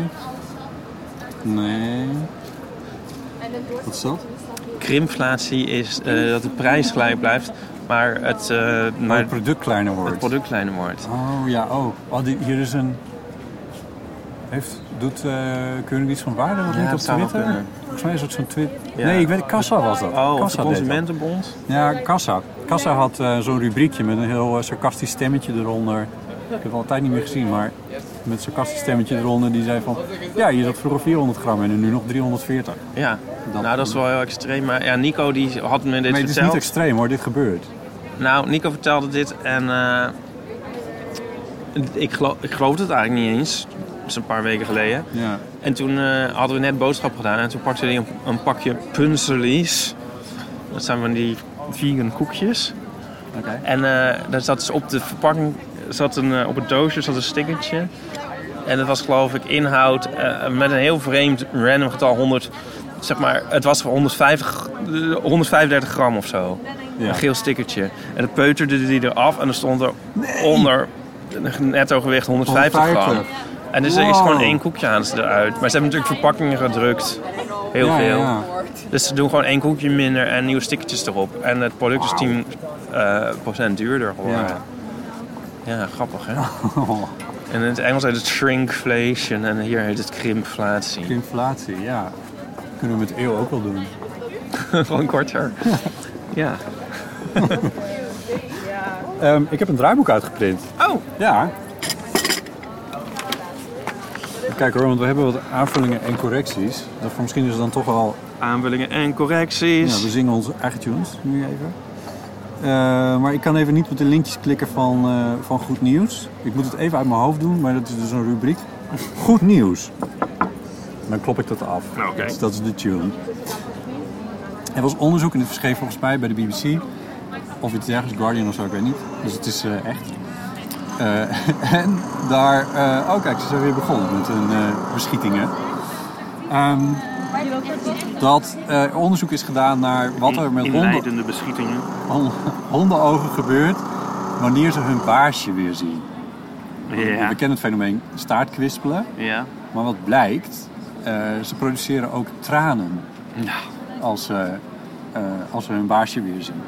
Nee. Wat is dat? Krimpflatie is eh, dat de prijs gelijk blijft, maar het, eh, Maar maar het product kleiner wordt. het product kleiner wordt. Oh ja, oh. oh die- hier is een. Heeft, doet uh, Keurigdienst van Waarde Ja, niet op Twitter? Volgens mij is het zo'n Twitter. Ja. Nee, ik weet Kassa was dat. Oh, Kassa de. Consumentenbond? Ja, Kassa. Kassa had eh, zo'n rubriekje met een heel eh, sarcastisch stemmetje eronder. Ik heb het al een tijd niet meer gezien, maar met een sarcastisch stemmetje eronder. Die zei van, ja, je had vroeger 400 gram en nu nog 340. Ja, Dat- nou dat is wel heel extreem. Maar ja, Nico die had me dit Nee, het is niet verteld. extreem hoor, dit gebeurt. Nou, Nico vertelde dit en ik, geloof, ik geloofde het eigenlijk niet eens. Is een paar weken geleden. Ja. En toen eh, hadden we net boodschap gedaan en toen pakte hij een, een pakje punzelies. Dat zijn van die vegan koekjes. En eh, daar zat dus op de verpakking, zat een, eh, op het doosje zat een stickertje. En dat was geloof ik inhoud met een heel vreemd random getal 100. Zeg maar, het was voor 150, eh, 135 gram of zo. Ja. Een geel stickertje. En dat peuterde die eraf en er stond er onder netto gewicht 150 gram. 150. En dus er is gewoon één koekje aan ze eruit. Maar ze hebben natuurlijk verpakkingen gedrukt. Heel Ja, veel. ja. Dus ze doen gewoon één koekje minder en nieuwe stickertjes erop. En het product is 10% eh, procent duurder geworden. Ja. Ja. grappig hè? En *laughs* in het Engels heet het shrinkflation en hier heet het krimpflatie. Inflatie, ja. Kunnen we met eeuw ook wel doen. *laughs* Gewoon korter. *laughs* ja. Ehm, ik heb een draaiboek uitgeprint. Oh, Ja. Kijk hoor, want we hebben wat aanvullingen en correcties. Daarvoor misschien is het dan toch wel... aanvullingen en correcties. Ja, we zingen onze eigen tunes nu even. Eh, maar ik kan even niet op de linkjes klikken van, eh, van Goed Nieuws. Ik moet het even uit mijn hoofd doen, maar dat is dus een rubriek. Goed Nieuws. Dan klop ik dat af. Oké. Dus dat is de tune. Er was onderzoek, en dit verscheen volgens mij bij de BBC... of iets dergelijks, Guardian of zo, ik weet niet. Dus het is eh, echt. Eh, *laughs* en daar, eh, oh kijk, ze zijn weer begonnen met hun eh, beschietingen. Ehm, dat er onderzoek is gedaan naar wat er met honden, beschietingen. hon- hondenogen gebeurt wanneer ze hun baasje weer zien. Ja. We kennen het fenomeen staartkwispelen, Ja. maar wat blijkt, ze produceren ook tranen Ja. als, ze, als ze hun baasje weer zien.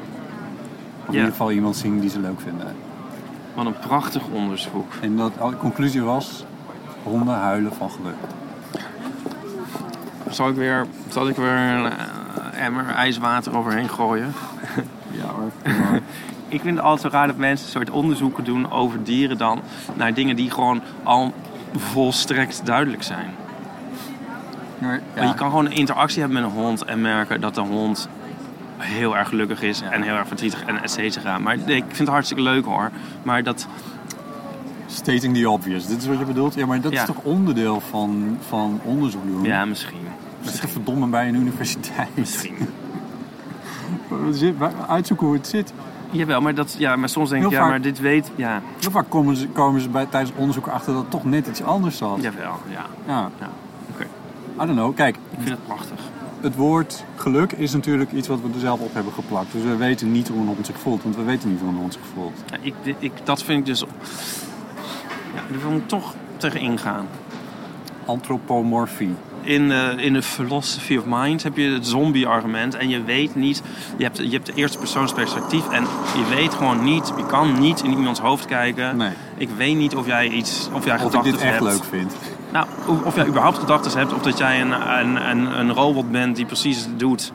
Of in ieder geval iemand zien die ze leuk vinden. Wat een prachtig onderzoek. En dat, de conclusie was, honden huilen van geluk. Zal ik weer, zal ik weer een eh, emmer ijswater overheen gooien? *laughs* Ja hoor. *laughs* Ik vind het altijd zo raar dat mensen een soort onderzoeken doen over dieren dan naar dingen die gewoon al volstrekt duidelijk zijn. Maar, Maar je kan gewoon een interactie hebben met een hond en merken dat de hond heel erg gelukkig is en heel erg verdrietig en et cetera. Maar nee, ik vind het hartstikke leuk hoor. Maar dat, Stating the obvious, dit is wat je bedoelt? Ja, maar dat Ja. is toch onderdeel van, van onderzoek doen? ja, misschien. Dat is verdomme bij een universiteit. Misschien. *laughs* Uitzoeken hoe het zit. Jawel, maar, dat, ja, maar soms denk ik, ja, maar dit weet, ja, Heel vaak komen ze, komen ze bij, tijdens onderzoek achter dat het toch net iets anders zat. jawel, ja. Ja. ja. Oké, I don't know. Kijk, ik vind het prachtig. Het woord geluk is natuurlijk iets wat we er zelf op hebben geplakt. Dus we weten niet hoe een hond zich voelt, want we weten niet hoe een hond zich voelt. Ja, ik, ik, dat vind ik dus... Ja, daar wil ik toch tegen ingaan. Antropomorfie. In de, in de philosophy of mind heb je het zombie-argument. En je weet niet... Je hebt, je hebt de eerste persoonsperspectief. En je weet gewoon niet... Je kan niet in iemands hoofd kijken. Nee. Ik weet niet of jij iets... Of jij Of ik dit echt hebt. leuk vind. Nou, of, jij überhaupt gedachten hebt. Of dat jij een, een, een, een robot bent die precies doet...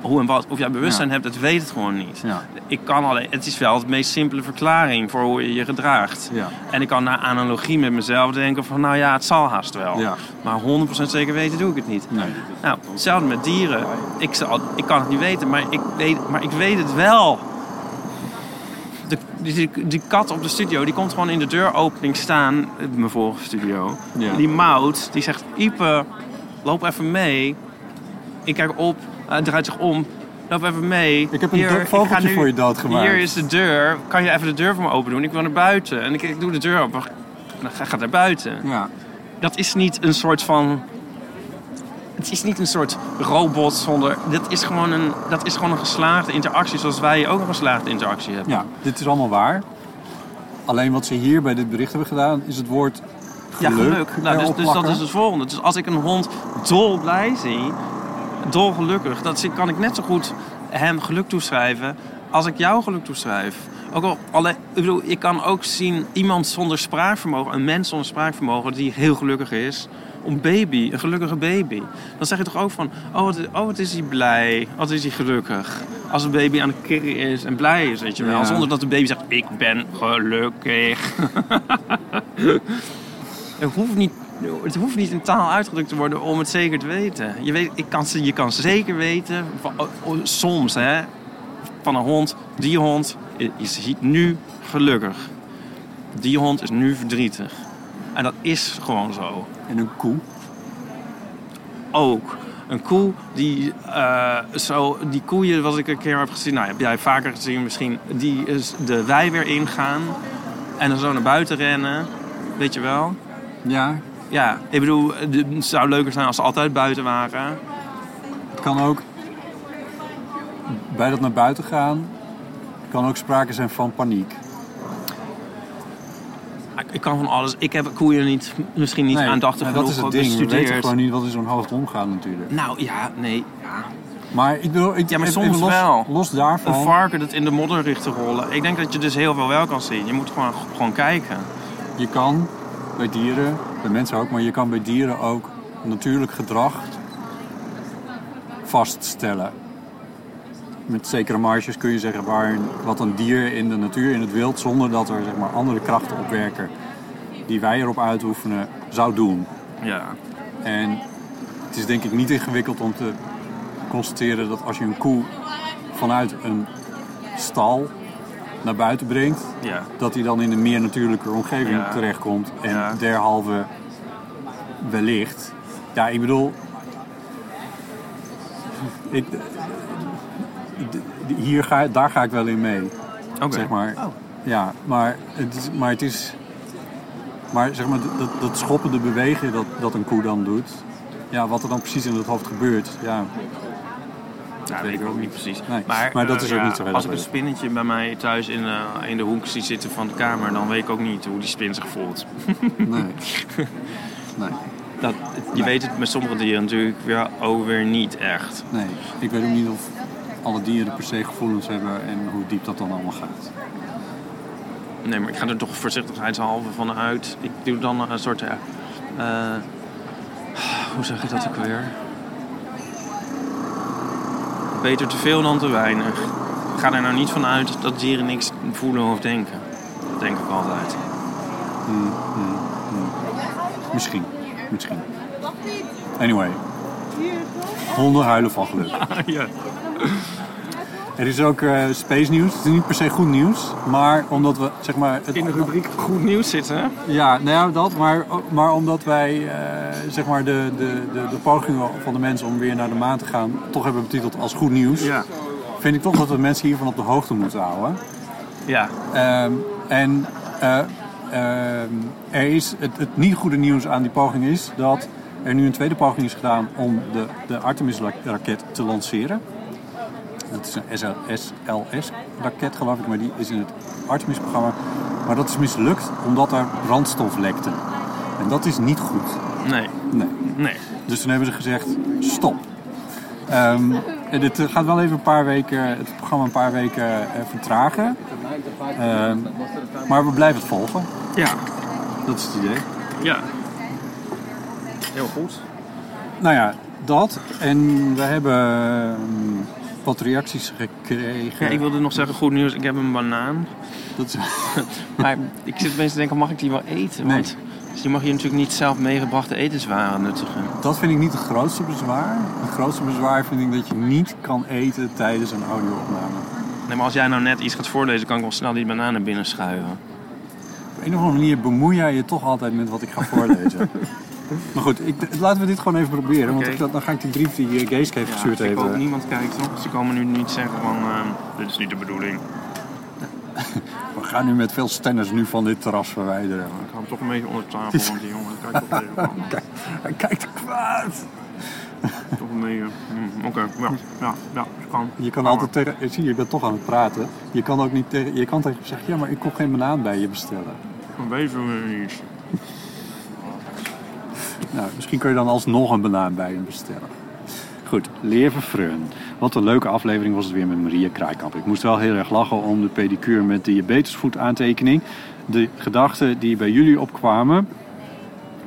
Hoe en wat. Of jij bewustzijn Ja. hebt. Dat weet het gewoon niet. Ja. Ik kan alleen... Het is wel de meest simpele verklaring voor hoe je je gedraagt. Ja. En ik kan naar analogie met mezelf denken van... Nou ja, het zal haast wel. Ja. Maar 100% zeker weten doe ik het niet. Nee. Nou, hetzelfde met dieren. Ik, zal, ik kan het niet weten, maar ik weet, maar ik weet het wel. Die, die kat op de studio, die komt gewoon in de deuropening staan. eh, Mijn vorige studio. Ja. Die mout, die zegt... Ipe, loop even mee. Ik kijk op, hij draait zich om. Loop even mee. Ik heb een Hier, vogeltje nu- voor je doodgemaakt. Hier is de deur. Kan je even de deur voor me open doen? Ik wil naar buiten. En ik, ik doe de deur open. En dan ga ik naar buiten Ja. dat is niet een soort van. Het is niet een soort robot zonder. Dat is gewoon een, dat is gewoon een geslaagde interactie, zoals wij ook een geslaagde interactie hebben. ja, dit is allemaal waar. Alleen wat ze hier bij dit bericht hebben gedaan, is het woord Ja, geluk, geluk. Nou, dus, dus dat is het volgende. Dus als ik een hond dol blij zie, dol gelukkig, dat kan ik net zo goed hem geluk toeschrijven als ik jou geluk toeschrijf. Ook al, alleen, ik bedoel, ik kan ook zien iemand zonder spraakvermogen, een mens zonder spraakvermogen die heel gelukkig is. Een baby, een gelukkige baby. Dan zeg je toch ook van, oh wat, oh, wat is hij blij, wat is hij gelukkig. Als een baby aan het kirren is en blij is, weet je wel. Ja. Zonder dat de baby zegt, ik ben gelukkig. *laughs* Het hoeft, niet, het hoeft niet in taal uitgedrukt te worden om het zeker te weten. Je, weet, ik kan, je kan zeker weten, van, oh, oh, soms hè, van een hond, die hond is is nu gelukkig. Die hond is nu verdrietig. En dat is gewoon zo. En een koe. Ook. Een koe die eh, zo, die koeien wat ik een keer heb gezien, nou heb jij vaker gezien misschien, die is de wei weer ingaan en dan zo naar buiten rennen, weet je wel. Ja, Ja, ik bedoel, het zou leuker zijn als ze altijd buiten waren. het kan ook bij dat naar buiten gaan, kan ook sprake zijn van paniek. Ik- kan van alles. Ik heb koeien niet, misschien niet aandachtig genoeg dat is het ding. We weten gewoon niet wat in zo'n hoofd omgaat natuurlijk. Nou ja, nee. Ja. Maar ik bedoel, ik, Ja, maar soms los, wel. los daarvan. Een varken dat in de modder ligt te rollen. Ik denk dat je dus heel veel wel kan zien. Je moet gewoon, gewoon kijken. Je kan bij dieren, bij mensen ook, maar je kan bij dieren ook natuurlijk gedrag vaststellen. Met zekere marges kun je zeggen waar, wat een dier in de natuur, in het wild, zonder dat er zeg maar, andere krachten opwerken die wij erop uitoefenen, zou doen. Ja. En het is denk ik niet ingewikkeld om te constateren dat als je een koe vanuit een stal naar buiten brengt, Ja. dat hij dan in een meer natuurlijke omgeving Ja. terechtkomt. En Ja. derhalve wellicht. Ja, ik bedoel. Ik, hier ga, daar ga ik wel in mee. Zeg maar. Oh. Ja, maar het is... Maar, het is, maar zeg maar, dat, dat schoppende bewegen dat, dat een koe dan doet... Ja, wat er dan precies in het hoofd gebeurt, ja, Ja, weet ik ook niet precies. Nee, Maar, maar dat eh, is ook ja, niet zo Als ik een spinnetje bij mij thuis in, eh, in de hoek zie zitten van de kamer, dan weet ik ook niet hoe die spin zich voelt. nee. *laughs* nee. Dat, je weet het met sommige dieren natuurlijk weer, ook weer niet echt. Nee, ik weet ook niet of alle dieren per se gevoelens hebben en hoe diep dat dan allemaal gaat. Nee, maar ik ga er toch voorzichtigheidshalve van uit. Ik doe dan een soort. ja, eh, hoe zeg je dat ook weer? Beter te veel dan te weinig. Ga er nou niet van uit dat dieren niks voelen of denken. Dat denk ik altijd. Misschien, misschien. Anyway. Honden huilen van geluk. *laughs* ja. *laughs* Er is ook eh, space nieuws. Het is niet per se goed nieuws, maar omdat we zeg maar. Het, In de rubriek goed nieuws zitten. Ja, nou ja, dat, maar, maar omdat wij eh, zeg maar de, de, de, de pogingen van de mensen om weer naar de maan te gaan toch hebben betiteld als goed nieuws, Ja. vind ik toch dat we mensen hiervan op de hoogte moeten houden. Ja. Ehm, en eh, ehm, er is het, het niet goede nieuws aan die poging is dat er nu een tweede poging is gedaan om de, de Artemis-raket te lanceren. Dat is een SLS-raket geloof ik, maar die is in het Artemis-programma. Maar dat is mislukt omdat er brandstof lekte. En dat is niet goed. Nee. Nee. Nee. Dus toen hebben ze gezegd, stop. Ehm, en dit eh, gaat wel even een paar weken, het programma een paar weken eh, vertragen. Ehm, maar we blijven het volgen. Ja. Dat is het idee. Ja. Heel goed. Nou ja, dat. En we hebben ehm, wat reacties gekregen. Ja, ik wilde nog zeggen goed nieuws. Ik heb een banaan. Dat is, *laughs* Maar ik zit opeens te denken, mag ik die wel eten? Nee. Want je mag hier natuurlijk niet zelf meegebrachte etenswaren nuttigen. dat vind ik niet het grootste bezwaar. Het grootste bezwaar vind ik dat je niet kan eten tijdens een audio-opname. Nee, maar als jij nou net iets gaat voorlezen, kan ik wel snel die bananen binnenschuiven. Op een of andere manier bemoei jij je toch altijd met wat ik ga voorlezen. *laughs* maar goed, ik, laten we dit gewoon even proberen. Want ik, dan ga ik die brief die eh, Geeske heeft gestuurd ik hoop niemand kijkt toch? Ze komen nu niet zeggen van, eh, dit is niet de bedoeling. *laughs* We gaan nu met veel stenners nu van dit terras verwijderen. Ik hou hem toch een beetje onder tafel, want die jongen kijkt toch even. Hij kijkt kwaad. Toch een beetje, mm, oké, ja, ja, ja, kan. Je kan altijd tegen... eh, Zie je, je bent toch aan het praten. Je kan ook niet tegen... Je kan tegen hem zeggen, ja, maar ik kon geen banaan bij je bestellen. maar. Dat weten we niet. Nou, misschien kun je dan alsnog een banaan bij hem bestellen. Goed, Leven Freun. Wat een leuke aflevering was het weer met Maria Kraaikamp. Ik moest wel heel erg lachen om de pedicure met diabetesvoet aantekening. De gedachten die bij jullie opkwamen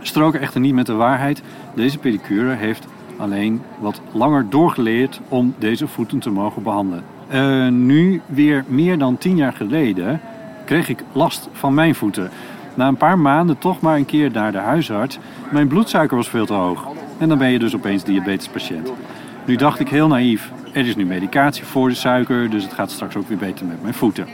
stroken echter niet met de waarheid. Deze pedicure heeft alleen wat langer doorgeleerd om deze voeten te mogen behandelen. Eh, nu weer meer dan tien jaar geleden kreeg ik last van mijn voeten. Na een paar maanden toch maar een keer naar de huisarts. Mijn bloedsuiker was veel te hoog. En dan ben je dus opeens diabetespatiënt. Nu dacht ik heel naïef, er is nu medicatie voor de suiker, dus het gaat straks ook weer beter met mijn voeten.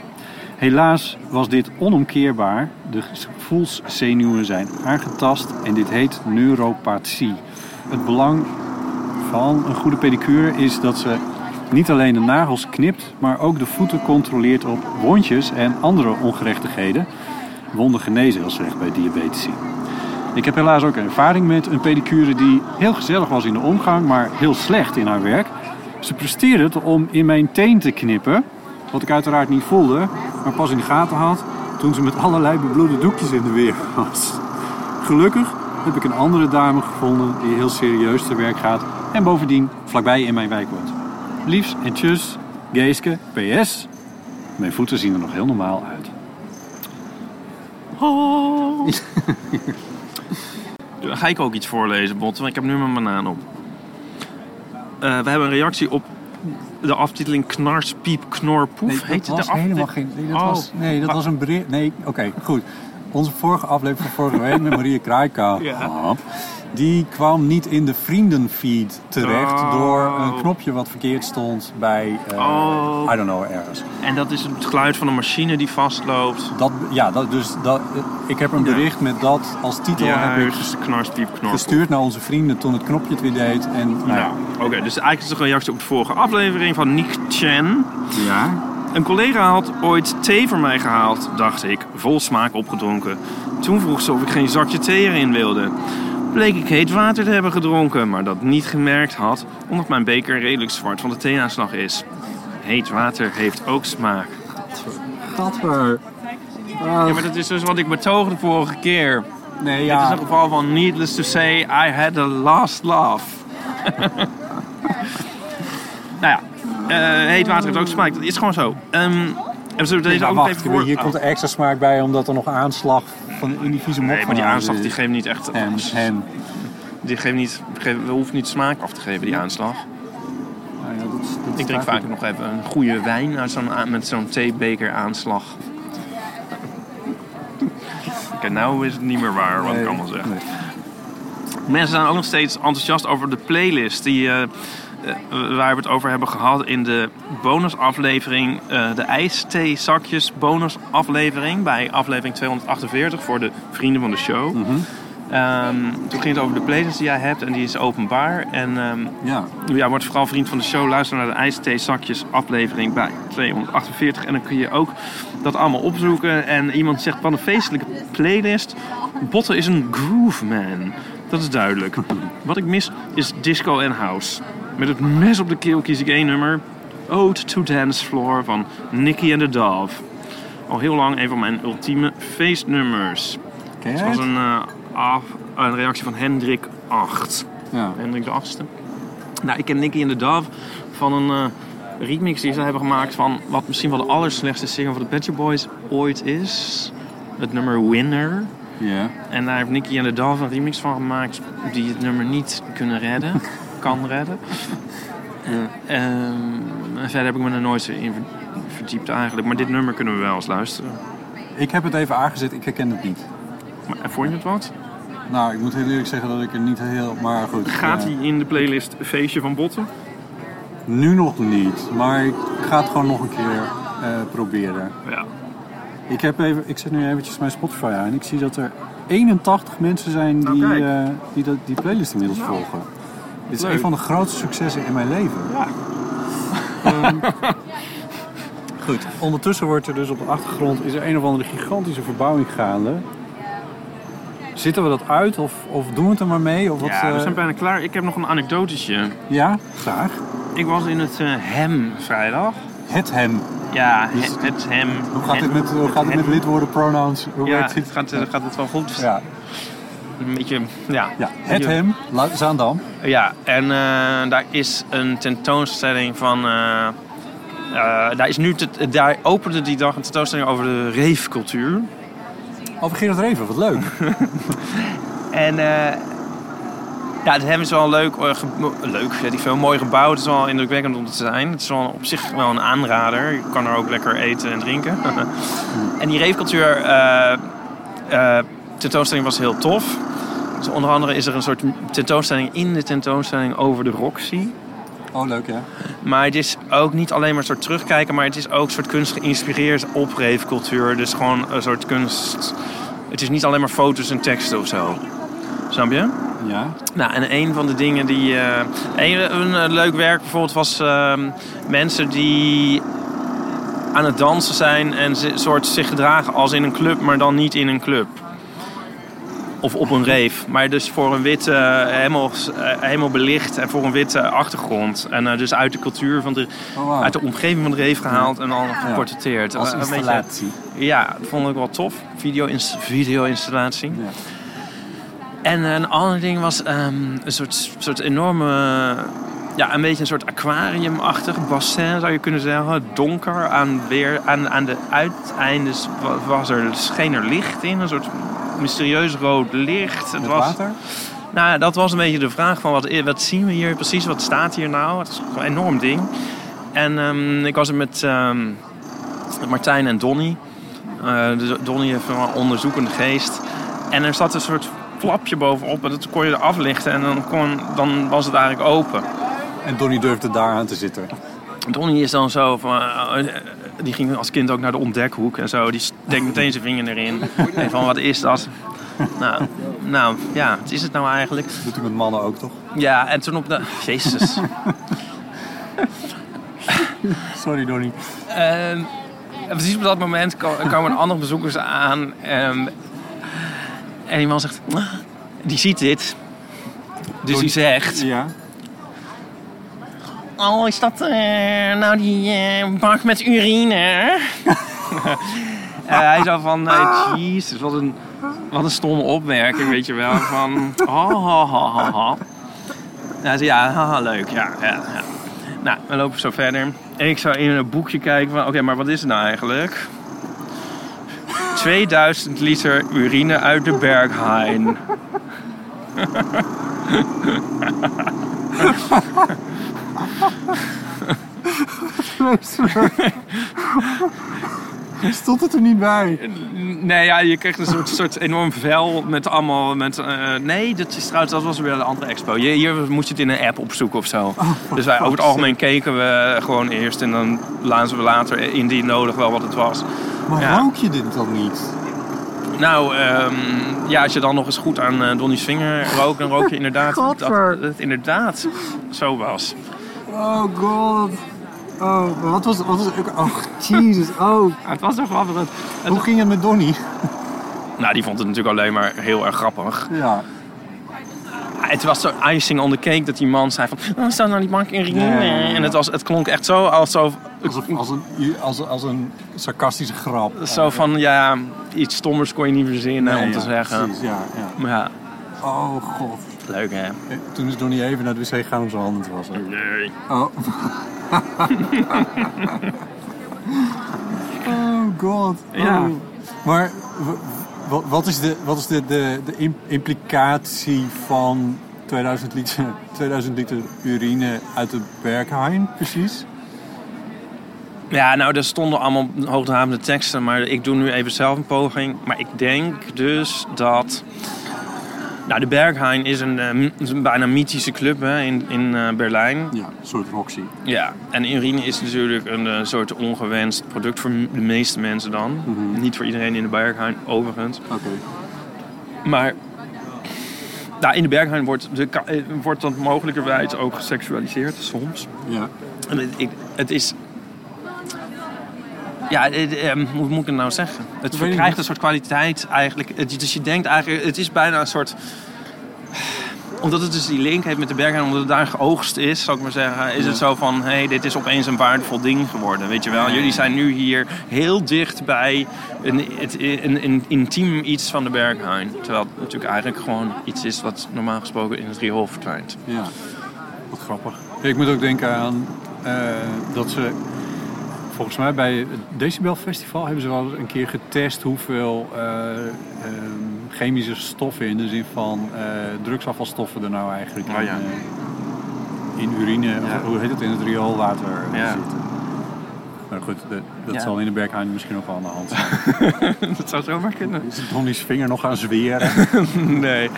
Helaas was dit onomkeerbaar. De gevoelszenuwen zijn aangetast en dit heet neuropathie. Het belang van een goede pedicure is dat ze niet alleen de nagels knipt, maar ook de voeten controleert op wondjes en andere ongerechtigheden. Wonden genezen, als zegt bij diabetici. Ik heb helaas ook ervaring met een pedicure die heel gezellig was in de omgang, maar heel slecht in haar werk. Ze presteerde het om in mijn teen te knippen, wat ik uiteraard niet voelde, maar pas in de gaten had toen ze met allerlei bebloede doekjes in de weer was. Gelukkig heb ik een andere dame gevonden die heel serieus te werk gaat en bovendien vlakbij in mijn wijk woont. Liefs en tjus, Geeske, PS. Mijn voeten zien er nog heel normaal uit. Ga ik ook iets voorlezen, Bot, want ik heb nu mijn banaan op. Eh, we hebben een reactie op de aftiteling Knars, Piep, Knor, Poef. Heet het de aftiteling? geen. Nee, dat, Oh. was, nee, dat Wa- was een bericht. Nee, oké, goed. onze vorige aflevering van vorige week met Maria Kraaikamp. Ja. Die kwam niet in de vriendenfeed terecht Oh. door een knopje wat verkeerd stond bij, eh, Oh. I don't know, ergens. En dat is het geluid van een machine die vastloopt. Dat, ja, dat, dus dat, ik heb een bericht met dat als titel heb ik knars, knor. gestuurd naar onze vrienden toen het knopje het weer deed. En, nou, Ja, oké. dus eigenlijk is het een reactie op de vorige aflevering van Nick Chen. ja. Een collega had ooit thee voor mij gehaald, dacht ik, vol smaak opgedronken. Toen vroeg ze of ik geen zakje thee erin wilde. Bleek ik heet water te hebben gedronken, maar dat niet gemerkt had, omdat mijn beker redelijk zwart van de theeaanslag is. Heet water heeft ook smaak. Gadver. Ja, maar dat is dus wat ik betoogde de vorige keer. Nee, Het is ja. een geval van needless to say, I had a last laugh. *laughs* nou ja, eh, heet water heeft ook smaak. Dat is gewoon zo. Ehm, en we zullen deze ook wacht, even voor... hier komt er extra smaak bij omdat er nog aanslag van in die vieze mop Nee, maar van die aan aanslag die geeft niet echt... En, en. Die geeft niet, geeft, we hoeven niet smaak af te geven, die aanslag. Nou ja, dat, is- dat Ik drink vaak nog even een goede wijn uit zo'n, met zo'n theebeker aanslag. Oké, nou is het niet meer waar wat ik allemaal zeg. nee. Mensen zijn ook nog steeds enthousiast over de playlist die, eh, waar we het over hebben gehad in de bonusaflevering. eh de ijsthee-zakjes bonusaflevering bij aflevering 248 voor de vrienden van de show. Ehm, toen ging het over de playlist die jij hebt en die is openbaar. En ehm, Ja. ja, word vooral vriend van de show. Luister naar de ijsthee-zakjes aflevering bij 248. En dan kun je ook dat allemaal opzoeken. En iemand zegt, wat een feestelijke playlist. Botten is een groove man. Dat is duidelijk. *laughs* Wat ik mis is disco en house. Met het mes op de keel kies ik één nummer. Ode to Dance Floor van Nicky and the Dove. Al heel lang een van mijn ultieme feestnummers. Ken Dat jij was het? een, eh, af, een reactie van Hendrik 8. Ja. Hendrik de achtste. Nou, ik ken Nicky en de Dove van een eh, remix die ze hebben gemaakt van wat misschien wel de allerslechtste single van de Shop Boys ooit is. Het nummer Winner. Ja. En daar heeft Nicky en de Dove een remix van gemaakt die het nummer niet kunnen redden, *laughs* kan redden. Ehm, en verder heb ik me er nooit zo in ver- verdiept eigenlijk. Maar dit nummer kunnen we wel eens luisteren. Ik heb het even aangezet, ik herken het niet. Maar, en vond je het wat? Nou, ik moet heel eerlijk zeggen dat ik er niet heel... Maar goed. Gaat eh, hij in de playlist Feestje van Botten? Nu nog niet, maar ik ga het gewoon nog een keer eh, proberen. Ja. Ik, heb even, ik zet nu eventjes mijn Spotify aan en ik zie dat er 81 mensen zijn die, Oh, kijk. eh, die dat, die playlist inmiddels volgen. Dit is leuk. een van de grootste successen in mijn leven. Ja. Ehm, *laughs* goed, ondertussen wordt er dus op de achtergrond is er een of andere gigantische verbouwing gaande. Zitten we dat uit of, of doen we het er maar mee? Of wat, Ja, we eh, zijn bijna klaar. Ik heb nog een anekdotetje. ja, graag. Ik was in het eh, hem vrijdag. Het hem. Ja, Dus- het, het hem. Hoe gaat dit met, hoe gaat dit met lidwoorden, pronouns? Hoe Ja, het gaat, eh, gaat het wel goed? Ja, Een beetje, ja. ja. het hem, Zaandam. Ja, en eh, daar is een tentoonstelling van... eh, daar, is nu te- daar opende die dag een tentoonstelling over de reefcultuur. Over Gerard Reven, wat leuk. *laughs* En ja, het hem is wel leuk, leuk, weet ik veel, mooi gebouwd. Het is wel indrukwekkend om te zijn. Het is wel op zich wel een aanrader. Je kan er ook lekker eten en drinken. *laughs* en die reefcultuur eh, tentoonstelling was heel tof. Dus onder andere is er een soort tentoonstelling in de tentoonstelling over de Roxy. Oh, leuk ja. Maar het is ook niet alleen maar een soort terugkijken, maar het is ook een soort kunst geïnspireerd op reefcultuur. Dus gewoon een soort kunst. Het is niet alleen maar foto's en teksten of zo. Snap je? Ja. Nou, en een van de dingen die. eh, een, een, eh, leuk werk bijvoorbeeld was ehm, mensen die aan het dansen zijn en soort zich gedragen als in een club, maar dan niet in een club. Of op een reef, maar dus voor een witte, eh, helemaal, eh, helemaal belicht en voor een witte achtergrond. En eh, dus uit de cultuur van de, Oh, uit de omgeving van de reef gehaald en dan geportretteerd. Als Eh, een beetje- installatie. ja, dat vond ik wel tof. Video-ins- Video-installatie. Ja. En een ander ding was ehm, een soort, soort enorme... Ja, een beetje een soort aquariumachtig bassin zou je kunnen zeggen. Donker. Aan, weer, aan, aan de uiteindes wa- was er, scheen er licht in. Een soort mysterieus rood licht. Het was, water? nou, dat was een beetje de vraag van wat, wat zien we hier precies? Wat staat hier nou? Het is een enorm ding. En ehm, ik was er met ehm, Martijn en Donny. Eh, dus Donnie heeft een onderzoekende geest. En er zat een soort flapje bovenop en dat kon je eraf lichten en dan, kon, dan was het eigenlijk open. En Donnie durfde daar aan te zitten. Donnie is dan zo van... eh, die ging als kind ook naar de ontdekhoek en zo. Die steekt meteen zijn vinger erin. En van, wat is dat? Nou, nou, ja, wat is het nou eigenlijk? Dat doet hij met mannen ook, toch? Ja, en toen op de... Jezus. *laughs* Sorry, Donnie. Ehm, en precies op dat moment ko- komen andere bezoekers aan. ehm, en die man zegt... "Ah," Die ziet dit. Dus die zegt... Ja. Oh, is dat eh, nou die eh, bak met urine? *laughs* En hij zo van, eh, jezus, wat een, wat een stomme opmerking, weet je wel. Van, *laughs* ha, ha, ha, ha, hij zei, ja, haha, leuk, ja, ja, ja. Nou, we lopen zo verder. En ik zou in een boekje kijken van, oké, maar wat is het nou eigenlijk? 2000 liter urine uit de Berghain. *laughs* *laughs* Stond het er niet bij? Nee, ja, je kreeg een soort, soort enorm vel met allemaal... Met, eh, nee, dat, is trouwens, dat was weer een andere expo. Hier, hier moest je het in een app opzoeken of zo. dus wij over het algemeen keken we gewoon eerst... en dan lazen we later, indien nodig, wel wat het was. Maar Ja. rook je dit dan niet? Nou, ehm, ja, als je dan nog eens goed aan eh, Donnie's vinger rookt... dan rook je inderdaad *laughs* dat het inderdaad zo was. Oh god. Oh, wat was, wat was Oh, jezus. Oh. *laughs* het was zo grappig. Het, het- Hoe ging het met Donnie? nou, die vond het natuurlijk alleen maar heel erg grappig. Ja. Het was zo icing on the cake dat die man zei van... Oh, staat nou die bank in ja, ja. En het, was, het klonk echt zo alsof... Als een, als een, als, als een sarcastische grap. Zo van, ja, iets stommers kon je niet verzinnen Nee, om te ja, zeggen. Precies, ja, ja. Maar ja, Oh god. Leuk hè? Toen is Donnie even naar de wc gegaan om zijn handen te wassen. Nee. Oh. *laughs* oh god. Ja. Oh. Maar wat is de, wat is de, de, de im- implicatie van 2000 liter, 2000 liter urine uit de Berghain precies? Ja, nou, er stonden allemaal hoogdravende teksten, maar ik doe nu even zelf een poging. Maar ik denk dus dat... Nou, de Berghain is een, eh, m- is een bijna mythische club hè, in, in eh, Berlijn. Ja, een soort Roxy. Ja, en urine is natuurlijk een eh, soort ongewenst product voor de meeste mensen dan. Niet voor iedereen in de Berghain, overigens. Oké. Maar nou, in de Berghain wordt, de, eh, wordt dat mogelijkerwijs ook geseksualiseerd, soms. Ja. En het, ik- het is... Ja, het, ehm, hoe moet ik het nou zeggen? Het verkrijgt een soort kwaliteit eigenlijk. Het, dus je denkt eigenlijk, het is bijna een soort... Omdat het dus die link heeft met de Berghain, omdat het daar geoogst is, zou ik maar zeggen, is het zo van, hé, hey, dit is opeens een waardevol ding geworden, weet je wel. Jullie zijn nu hier heel dicht bij een, het, een, een intiem iets van de Berghain. Terwijl het natuurlijk eigenlijk gewoon iets is wat normaal gesproken in het riool verdwijnt. Ja, wat grappig. Ik moet ook denken aan eh, dat ze, volgens mij bij het Decibel Festival hebben ze wel eens een keer getest hoeveel eh, ehm, chemische stoffen in de zin van eh, drugsafvalstoffen er nou eigenlijk Oh ja. eh, in urine, Ja. of hoe heet het, in het rioolwater Ja. zitten. Maar goed, dat, dat Ja. zal in de Berghain misschien nog wel aan de hand zijn. *laughs* dat zou zomaar kunnen. Is Donnie's vinger nog aan zweren? *laughs* Nee.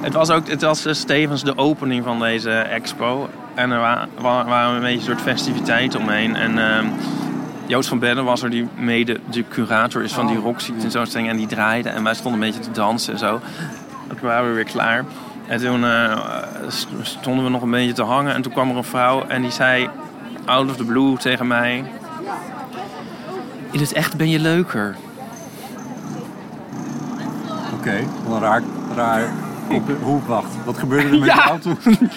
Het was ook het was dus tevens de opening van deze expo. En er wa- wa- waren een beetje een soort festiviteiten omheen. En ehm, Joost van Bedden was er, die mede de curator is van die Roxy tentoonstelling. En die draaide en wij stonden een beetje te dansen en zo. En toen waren we weer klaar. En toen eh, st- stonden we nog een beetje te hangen. En toen kwam er een vrouw en die zei out of the blue tegen mij... In het echt ben je leuker. Oké, een raar, raar *laughs* op, hoe, wacht, wat gebeurde er met Ja. jou toen? *laughs*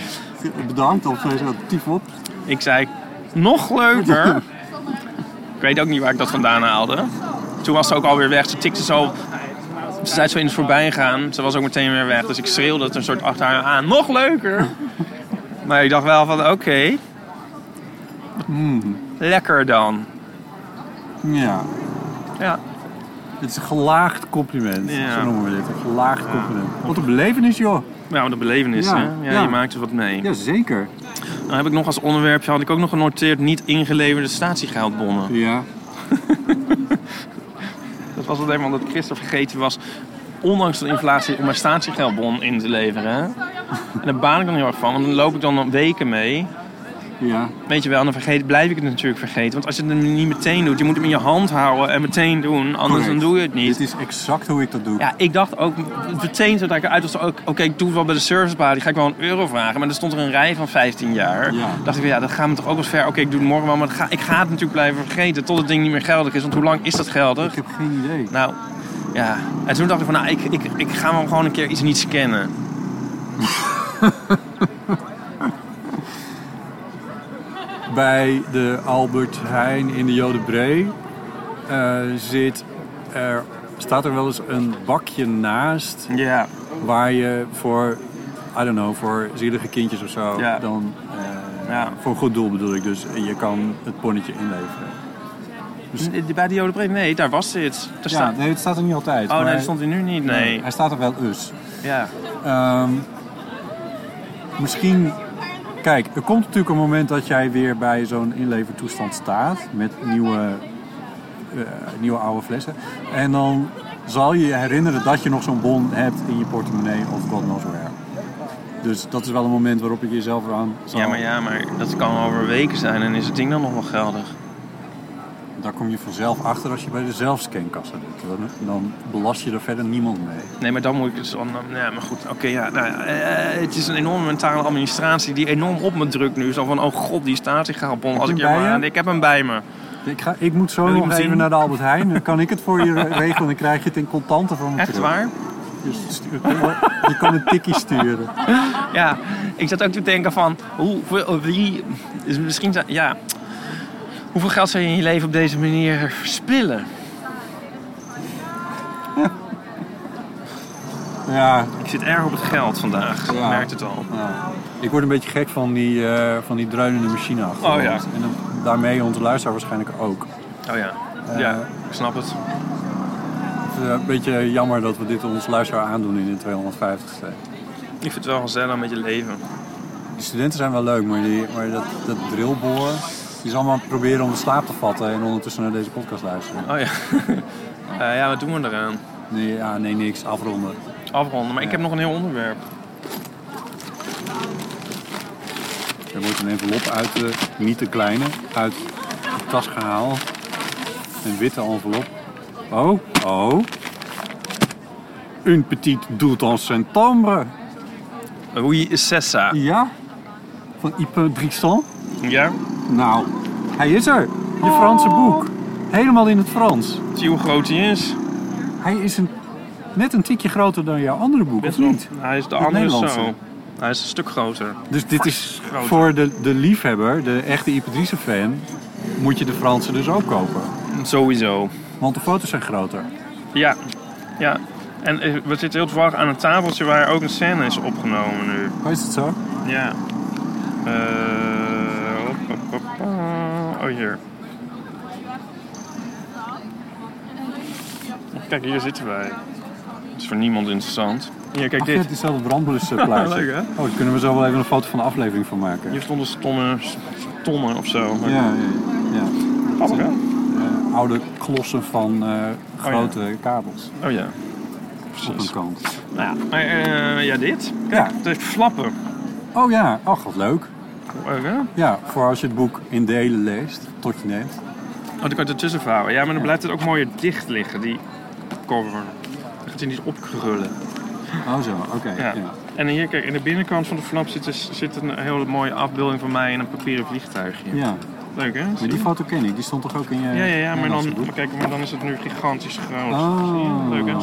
Bedankt of zei ze dat tief op? Ik zei, nog leuker. *laughs* ik weet ook niet waar ik dat vandaan haalde. Toen was ze ook alweer weg. Ze tikte zo... Ze zei zo in het voorbijgaan. Ze was ook meteen weer weg. Dus ik schreeuwde het een soort achter haar aan. Nog leuker! *laughs* maar ik dacht wel van, oké. Lekker dan. Ja, Ja. Het is een gelaagd compliment. Ja. Zo noemen we dit, een gelaagd compliment. Wat een belevenis joh. Ja, wat een belevenis, Ja, hè? Ja, ja. je maakt er wat mee. Jazeker. Dan heb ik nog als onderwerpje, had ik ook nog genoteerd... niet ingeleverde statiegeldbonnen. Ja. *laughs* was het helemaal dat Christophe vergeten was, ondanks de inflatie, om mijn statiegeldbon in te leveren. hè. En daar baan ik dan heel erg van, want dan loop ik dan weken mee. Ja. Weet je wel, dan vergeet, blijf ik het natuurlijk vergeten. Want als je het niet meteen doet, je moet hem in je hand houden en meteen doen, anders dan doe je het niet. Dit is exact hoe ik dat doe. Ja, ik dacht ook meteen zodra ik eruit was, oké, ik doe het wel bij de servicebalie, ga ik wel een euro vragen. Maar er stond er een rij van 15 jaar. Ja. dacht ik, ja, dat gaat me toch ook wel ver. Oké, ik doe het morgen wel, maar ga, ik ga het natuurlijk blijven vergeten tot het ding niet meer geldig is. Want hoe lang is dat geldig? Ik heb geen idee. Nou, ja. En toen dacht ik van, nou, ik, ik, ik ga wel gewoon een keer iets niet scannen. *laughs* Bij de Albert Heijn in de Jodenbree eh zit er, staat er wel eens een bakje naast Ja. waar je voor, I don't know, voor zielige kindjes of zo, Ja. dan, eh, Ja. voor een goed doel bedoel ik dus, je kan het bonnetje inleveren. Bij de Jodenbreed, nee, daar was dit. Daar Ja, staat... nee, het staat er niet altijd. Oh nee, maar- dat stond hij nu niet. Nee. Hij staat er wel us. Ja. Ehm, misschien, kijk, er komt natuurlijk een moment dat jij weer bij zo'n inlevertoestand staat met nieuwe, eh, nieuwe oude flessen. En dan zal je je herinneren dat je nog zo'n bon hebt in je portemonnee of god knows where. Dus dat is wel een moment waarop je jezelf eraan zal... Ja, maar ja, maar dat kan over weken zijn en is het ding dan nog wel geldig. Daar kom je vanzelf achter als je bij de zelfscankassa doet. Dan, dan belast je er verder niemand mee. Nee, maar dan moet ik dus dan... Ja, maar goed, oké, ja. Nou, ja, eh, het is een enorme mentale administratie die enorm op me drukt nu. Zo van, oh god, die statiegeldbon. Als je ik hem je bij maar... Ik heb hem bij me. Ik, ga, ik moet zo nog even zien? naar de Albert Heijn. Dan kan ik het voor je re- regelen en dan krijg je het in contanten van me Echt terug. waar? Je, kan een tikkie sturen. *laughs* Ja, ik zat ook te denken van... Hoeveel, wie, is misschien, ja, hoeveel geld zou je in je leven op deze manier verspillen? Ja, Ik zit erg op het geld vandaag. Je Ja. merkt het al. ja. Ik word een beetje gek van die, eh, van die dreunende machine achter Oh, ja. En dan, daarmee onze luisteraar waarschijnlijk ook. Oh ja. Ja, ik snap het. Het is eh, een beetje jammer dat we dit ons luisteraar aandoen in de 250ste. Ik vind het wel gezellig met je leven. Die studenten zijn wel leuk, maar, die, maar dat, dat drillboor... Die zal maar proberen om de slaap te vatten en ondertussen naar deze podcast luisteren. Oh ja. *laughs* Eh, ja, wat doen we eraan? Nee, ja, nee niks. Afronden. Afronden. Maar ik heb nog een heel onderwerp. Er wordt een envelop uit de, niet de kleine, uit de tas gehaald. Een witte envelop. Oh, oh. Une petite doute en septembre. Oui, Sessa. Ja? Van Ipe Driessen. Ja? Nou, hij is er. Je Franse boek. Helemaal in het Frans. Zie je hoe groot hij is? Hij is een, net een tikje groter dan jouw andere boek, of niet? Hij is de andere Nederlandse. zo. Hij is een stuk groter. Dus dit is groter. voor de, de liefhebber, de echte Ipe Driessen fan, moet je de Franse dus ook kopen. Sowieso. Want de foto's zijn groter. Ja. Ja. En eh, we zitten heel toevallig aan een tafeltje waar ook een scène is opgenomen nu. Oh, is het zo? Ja. Eh, Oh, hier. Kijk, hier zitten wij. Het is voor niemand interessant. Hier, kijk Ach, ja, dit. het is zelfde brandblusplaatje. *laughs* Leuk, hè? Oh, daar kunnen we zo wel even een foto van de aflevering van maken. Hier stonden tonnen, tonnen of zo. Ja, ja, ja. Grappig, hè? Eh, oude klossen van eh, grote kabels Oh ja. op een Precies. kant. Nou ja, maar eh, ja, dit. Kijk, Ja. de flappen. Oh ja, ach wat leuk. Ja, voor als je het boek in delen leest, tot je neemt. Oh, die kan je ertussen vouwen. Ja, maar dan blijft het ook mooier dicht liggen, die cover. Dan gaat hij niet opkrullen. Oh zo, oké. Ja. ja. En hier, kijk, in de binnenkant van de flap zit, dus- zit een hele mooie afbeelding van mij in een papieren vliegtuigje. Ja, Leuk, hè? maar die foto ken ik. Die stond toch ook in je Ja, ja, ja, maar dan, maar kijk, maar dan is het nu gigantisch groot. Oh. Leuk, hè?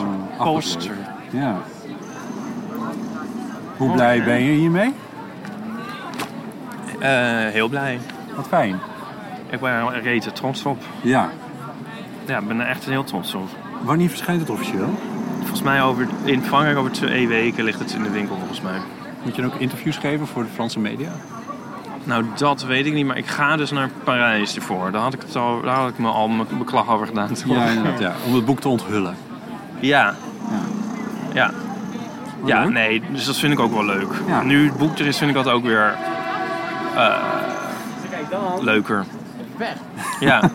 Poster. Ja. Hoe blij ben je hiermee? Eh, heel blij. Wat fijn. Ik ben er rete trots op. Ja. Ja, ik ben er echt heel trots op. Wanneer verschijnt het officieel? Volgens mij over, in Frankrijk over twee weken ligt het in de winkel, volgens mij. Moet je dan ook interviews geven voor de Franse media? Nou, dat weet ik niet, maar ik ga dus naar Parijs ervoor. Daar had ik, het al, daar had ik me al mijn beklag over gedaan. Ja, inderdaad, ja. Om het boek te onthullen. Ja. Ja. Ja, leuk. nee, dus dat vind ik ook wel leuk. Ja. Nu het boek er is, vind ik dat ook weer eh, leuker. Ja. *laughs*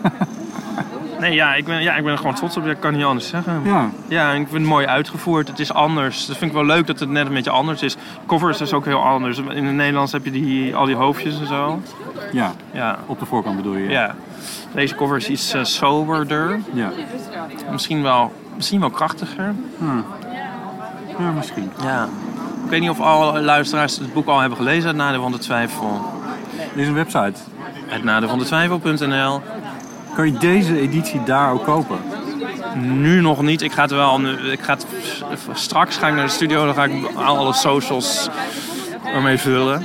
Nee, ja ik, ben, ja, ik ben er gewoon trots op. Ik kan niet anders zeggen. Ja. Ja, en ik vind het mooi uitgevoerd. Het is anders. Dat vind ik wel leuk dat het net een beetje anders is. Cover is dus ook heel anders. In het Nederlands heb je die, al die hoofdjes en zo. Ja, Ja, op de voorkant bedoel je? ja. Deze cover is iets eh, soberder. Ja, Misschien wel, misschien wel krachtiger. ja misschien. Ja. Ik weet niet of alle luisteraars het boek al hebben gelezen, Het Nadeel van de Twijfel. Er is een website. Het nadeel van de twijfel.nl. Kan je deze editie daar ook kopen? Nu nog niet. Ik ga het wel. Ik ga het, straks ga ik naar de studio. Dan ga ik alle socials ermee vullen.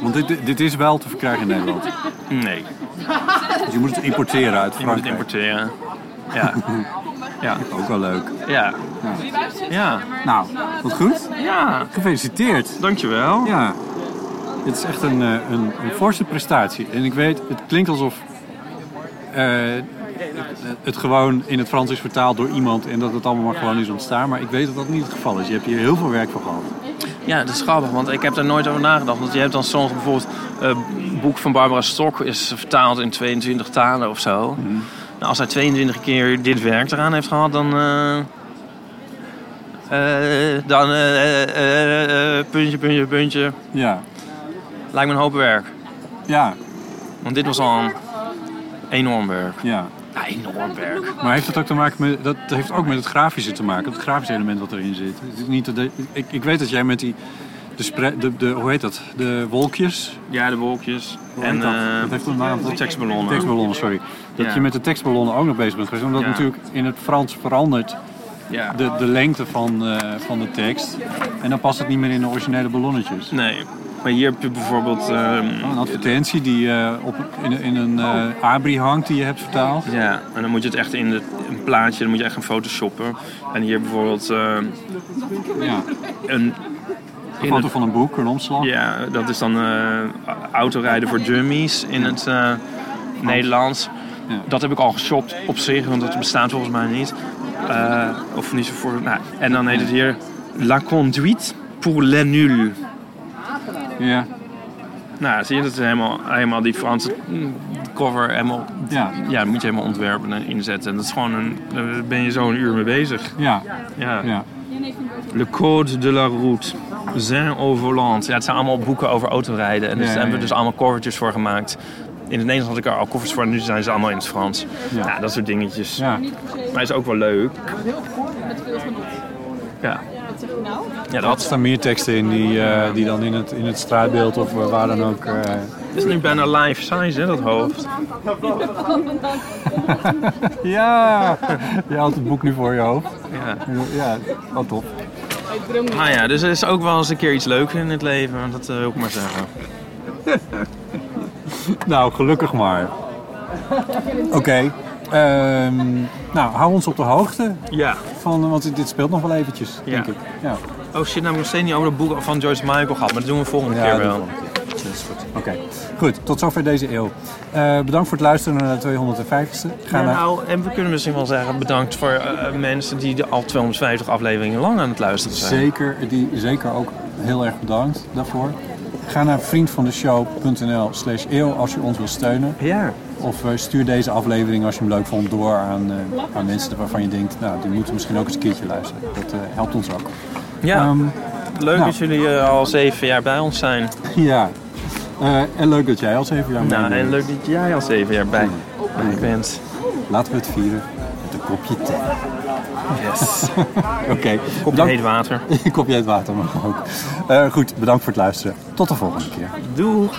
Want dit, dit is wel te verkrijgen in Nederland. Nee, Dus je moet het importeren uit je moet het importeren. Ja. Ja. Ook wel leuk. Ja. Ja. Nou, wat goed. Ja. Gefeliciteerd. Dankjewel. Ja, het is echt een, eh, een, een forse prestatie. En ik weet, het klinkt alsof eh, het gewoon in het Frans is vertaald door iemand en dat het allemaal maar gewoon is ontstaan. Maar ik weet dat dat niet het geval is. Je hebt hier heel veel werk voor gehad. Ja, dat is grappig, want ik heb daar nooit over nagedacht. Want je hebt dan soms bijvoorbeeld eh, het boek van Barbara Stok is vertaald in 22 talen of zo. Nou, als hij 22 keer dit werk eraan heeft gehad, dan. eh, eh, dan eh, eh, eh, eh, puntje, puntje, puntje. Ja, Lijkt me een hoop werk. ja, Want dit was al een enorm werk. ja. Ja, enorm werk. Maar heeft dat ook te maken met, dat heeft ook met het grafische te maken, het grafische element wat erin zit. Het is niet dat, ik, ik weet dat jij met die, de, spre, de, de, hoe heet dat, de wolkjes, Ja, de wolkjes. Hoe En dat? eh, Dat heeft een naam. de tekstballonnen. tekstballonnen, sorry. Dat Ja. je met de tekstballonnen ook nog bezig bent geweest. Omdat Ja. natuurlijk in het Frans verandert Ja. de, de lengte van, eh, van de tekst. En dan past het niet meer in de originele ballonnetjes. Nee. Maar hier heb je bijvoorbeeld... ehm, Een advertentie die eh, op, in, in een eh, abri hangt die je hebt vertaald. Ja, en dan moet je het echt in de, een plaatje, dan moet je echt gaan photoshoppen. En hier bijvoorbeeld eh, Ja. een... Foto het- van een boek, een omslag. ja, dat is dan eh, autorijden voor dummies in het eh, Nederlands. Ja. Dat heb ik al geshopt op zich, want dat bestaat volgens mij niet. Eh, of niet zo voor... Nou, en dan heet het hier La conduite pour les nuls. Ja. Nou, zie je, dat is helemaal, helemaal die Franse cover helemaal... Ja. Ja, dat moet je helemaal ontwerpen en inzetten. En dat is gewoon een... Daar ben je zo een uur mee bezig. Ja. Ja. ja. Le Code de la Route. Zin au volant. Ja, het zijn allemaal boeken over autorijden. En daar Ja, ja, hebben we dus allemaal covertjes voor gemaakt. In het Nederlands had ik er al covers voor. En nu zijn ze allemaal in het Frans. Ja. Ja, dat soort dingetjes. ja. Maar is ook wel leuk. Ja. Ja, Er dat staan meer teksten in die, eh, die dan in het, in het straatbeeld of eh, waar dan ook... eh, is nu bijna life size, hè, dat hoofd. *laughs* Ja! Je houdt het boek nu voor je hoofd. Ja. Ja, wat tof. Nou ja, dus er is ook wel eens een keer iets leuks in het leven. Dat wil ik maar zeggen. *laughs* Nou, gelukkig maar. Oké. ehm, nou, hou ons op de hoogte. Ja. Van, want dit speelt nog wel eventjes, Ja. denk ik. Ja, Oh shit, nou heb ik nog steeds niet over het boek van Joyce Michael gehad. Maar dat doen we volgende ja keer wel. Dat is goed. Oké. Goed, tot zover deze eeuw. Eh, bedankt voor het luisteren naar de 250ste. Ga Ja, naar... nou, en we kunnen misschien wel zeggen bedankt voor eh, mensen die de al 250 afleveringen lang aan het luisteren zijn. Zeker, die, zeker ook heel erg bedankt daarvoor. Ga naar vriendvandeshow.nl slash eeuw als je ons wil steunen. Ja. Of eh, stuur deze aflevering als je hem leuk vond door aan, eh, aan mensen waarvan je denkt, nou die moeten misschien ook eens een keertje luisteren. Dat eh, helpt ons ook. Ja, Ehm, leuk nou. dat jullie eh, al zeven jaar bij ons zijn. *laughs* ja. Eh, en leuk dat jij al zeven jaar Nou, meedoet. en leuk dat jij al zeven jaar bij, bij bent. Laten we het vieren met een kopje thee. Yes. *laughs* Oké, Kopje bedankt. heet water. *laughs* Kopje heet water mag ook. Eh, goed, bedankt voor het luisteren. Tot de volgende keer. Doeg.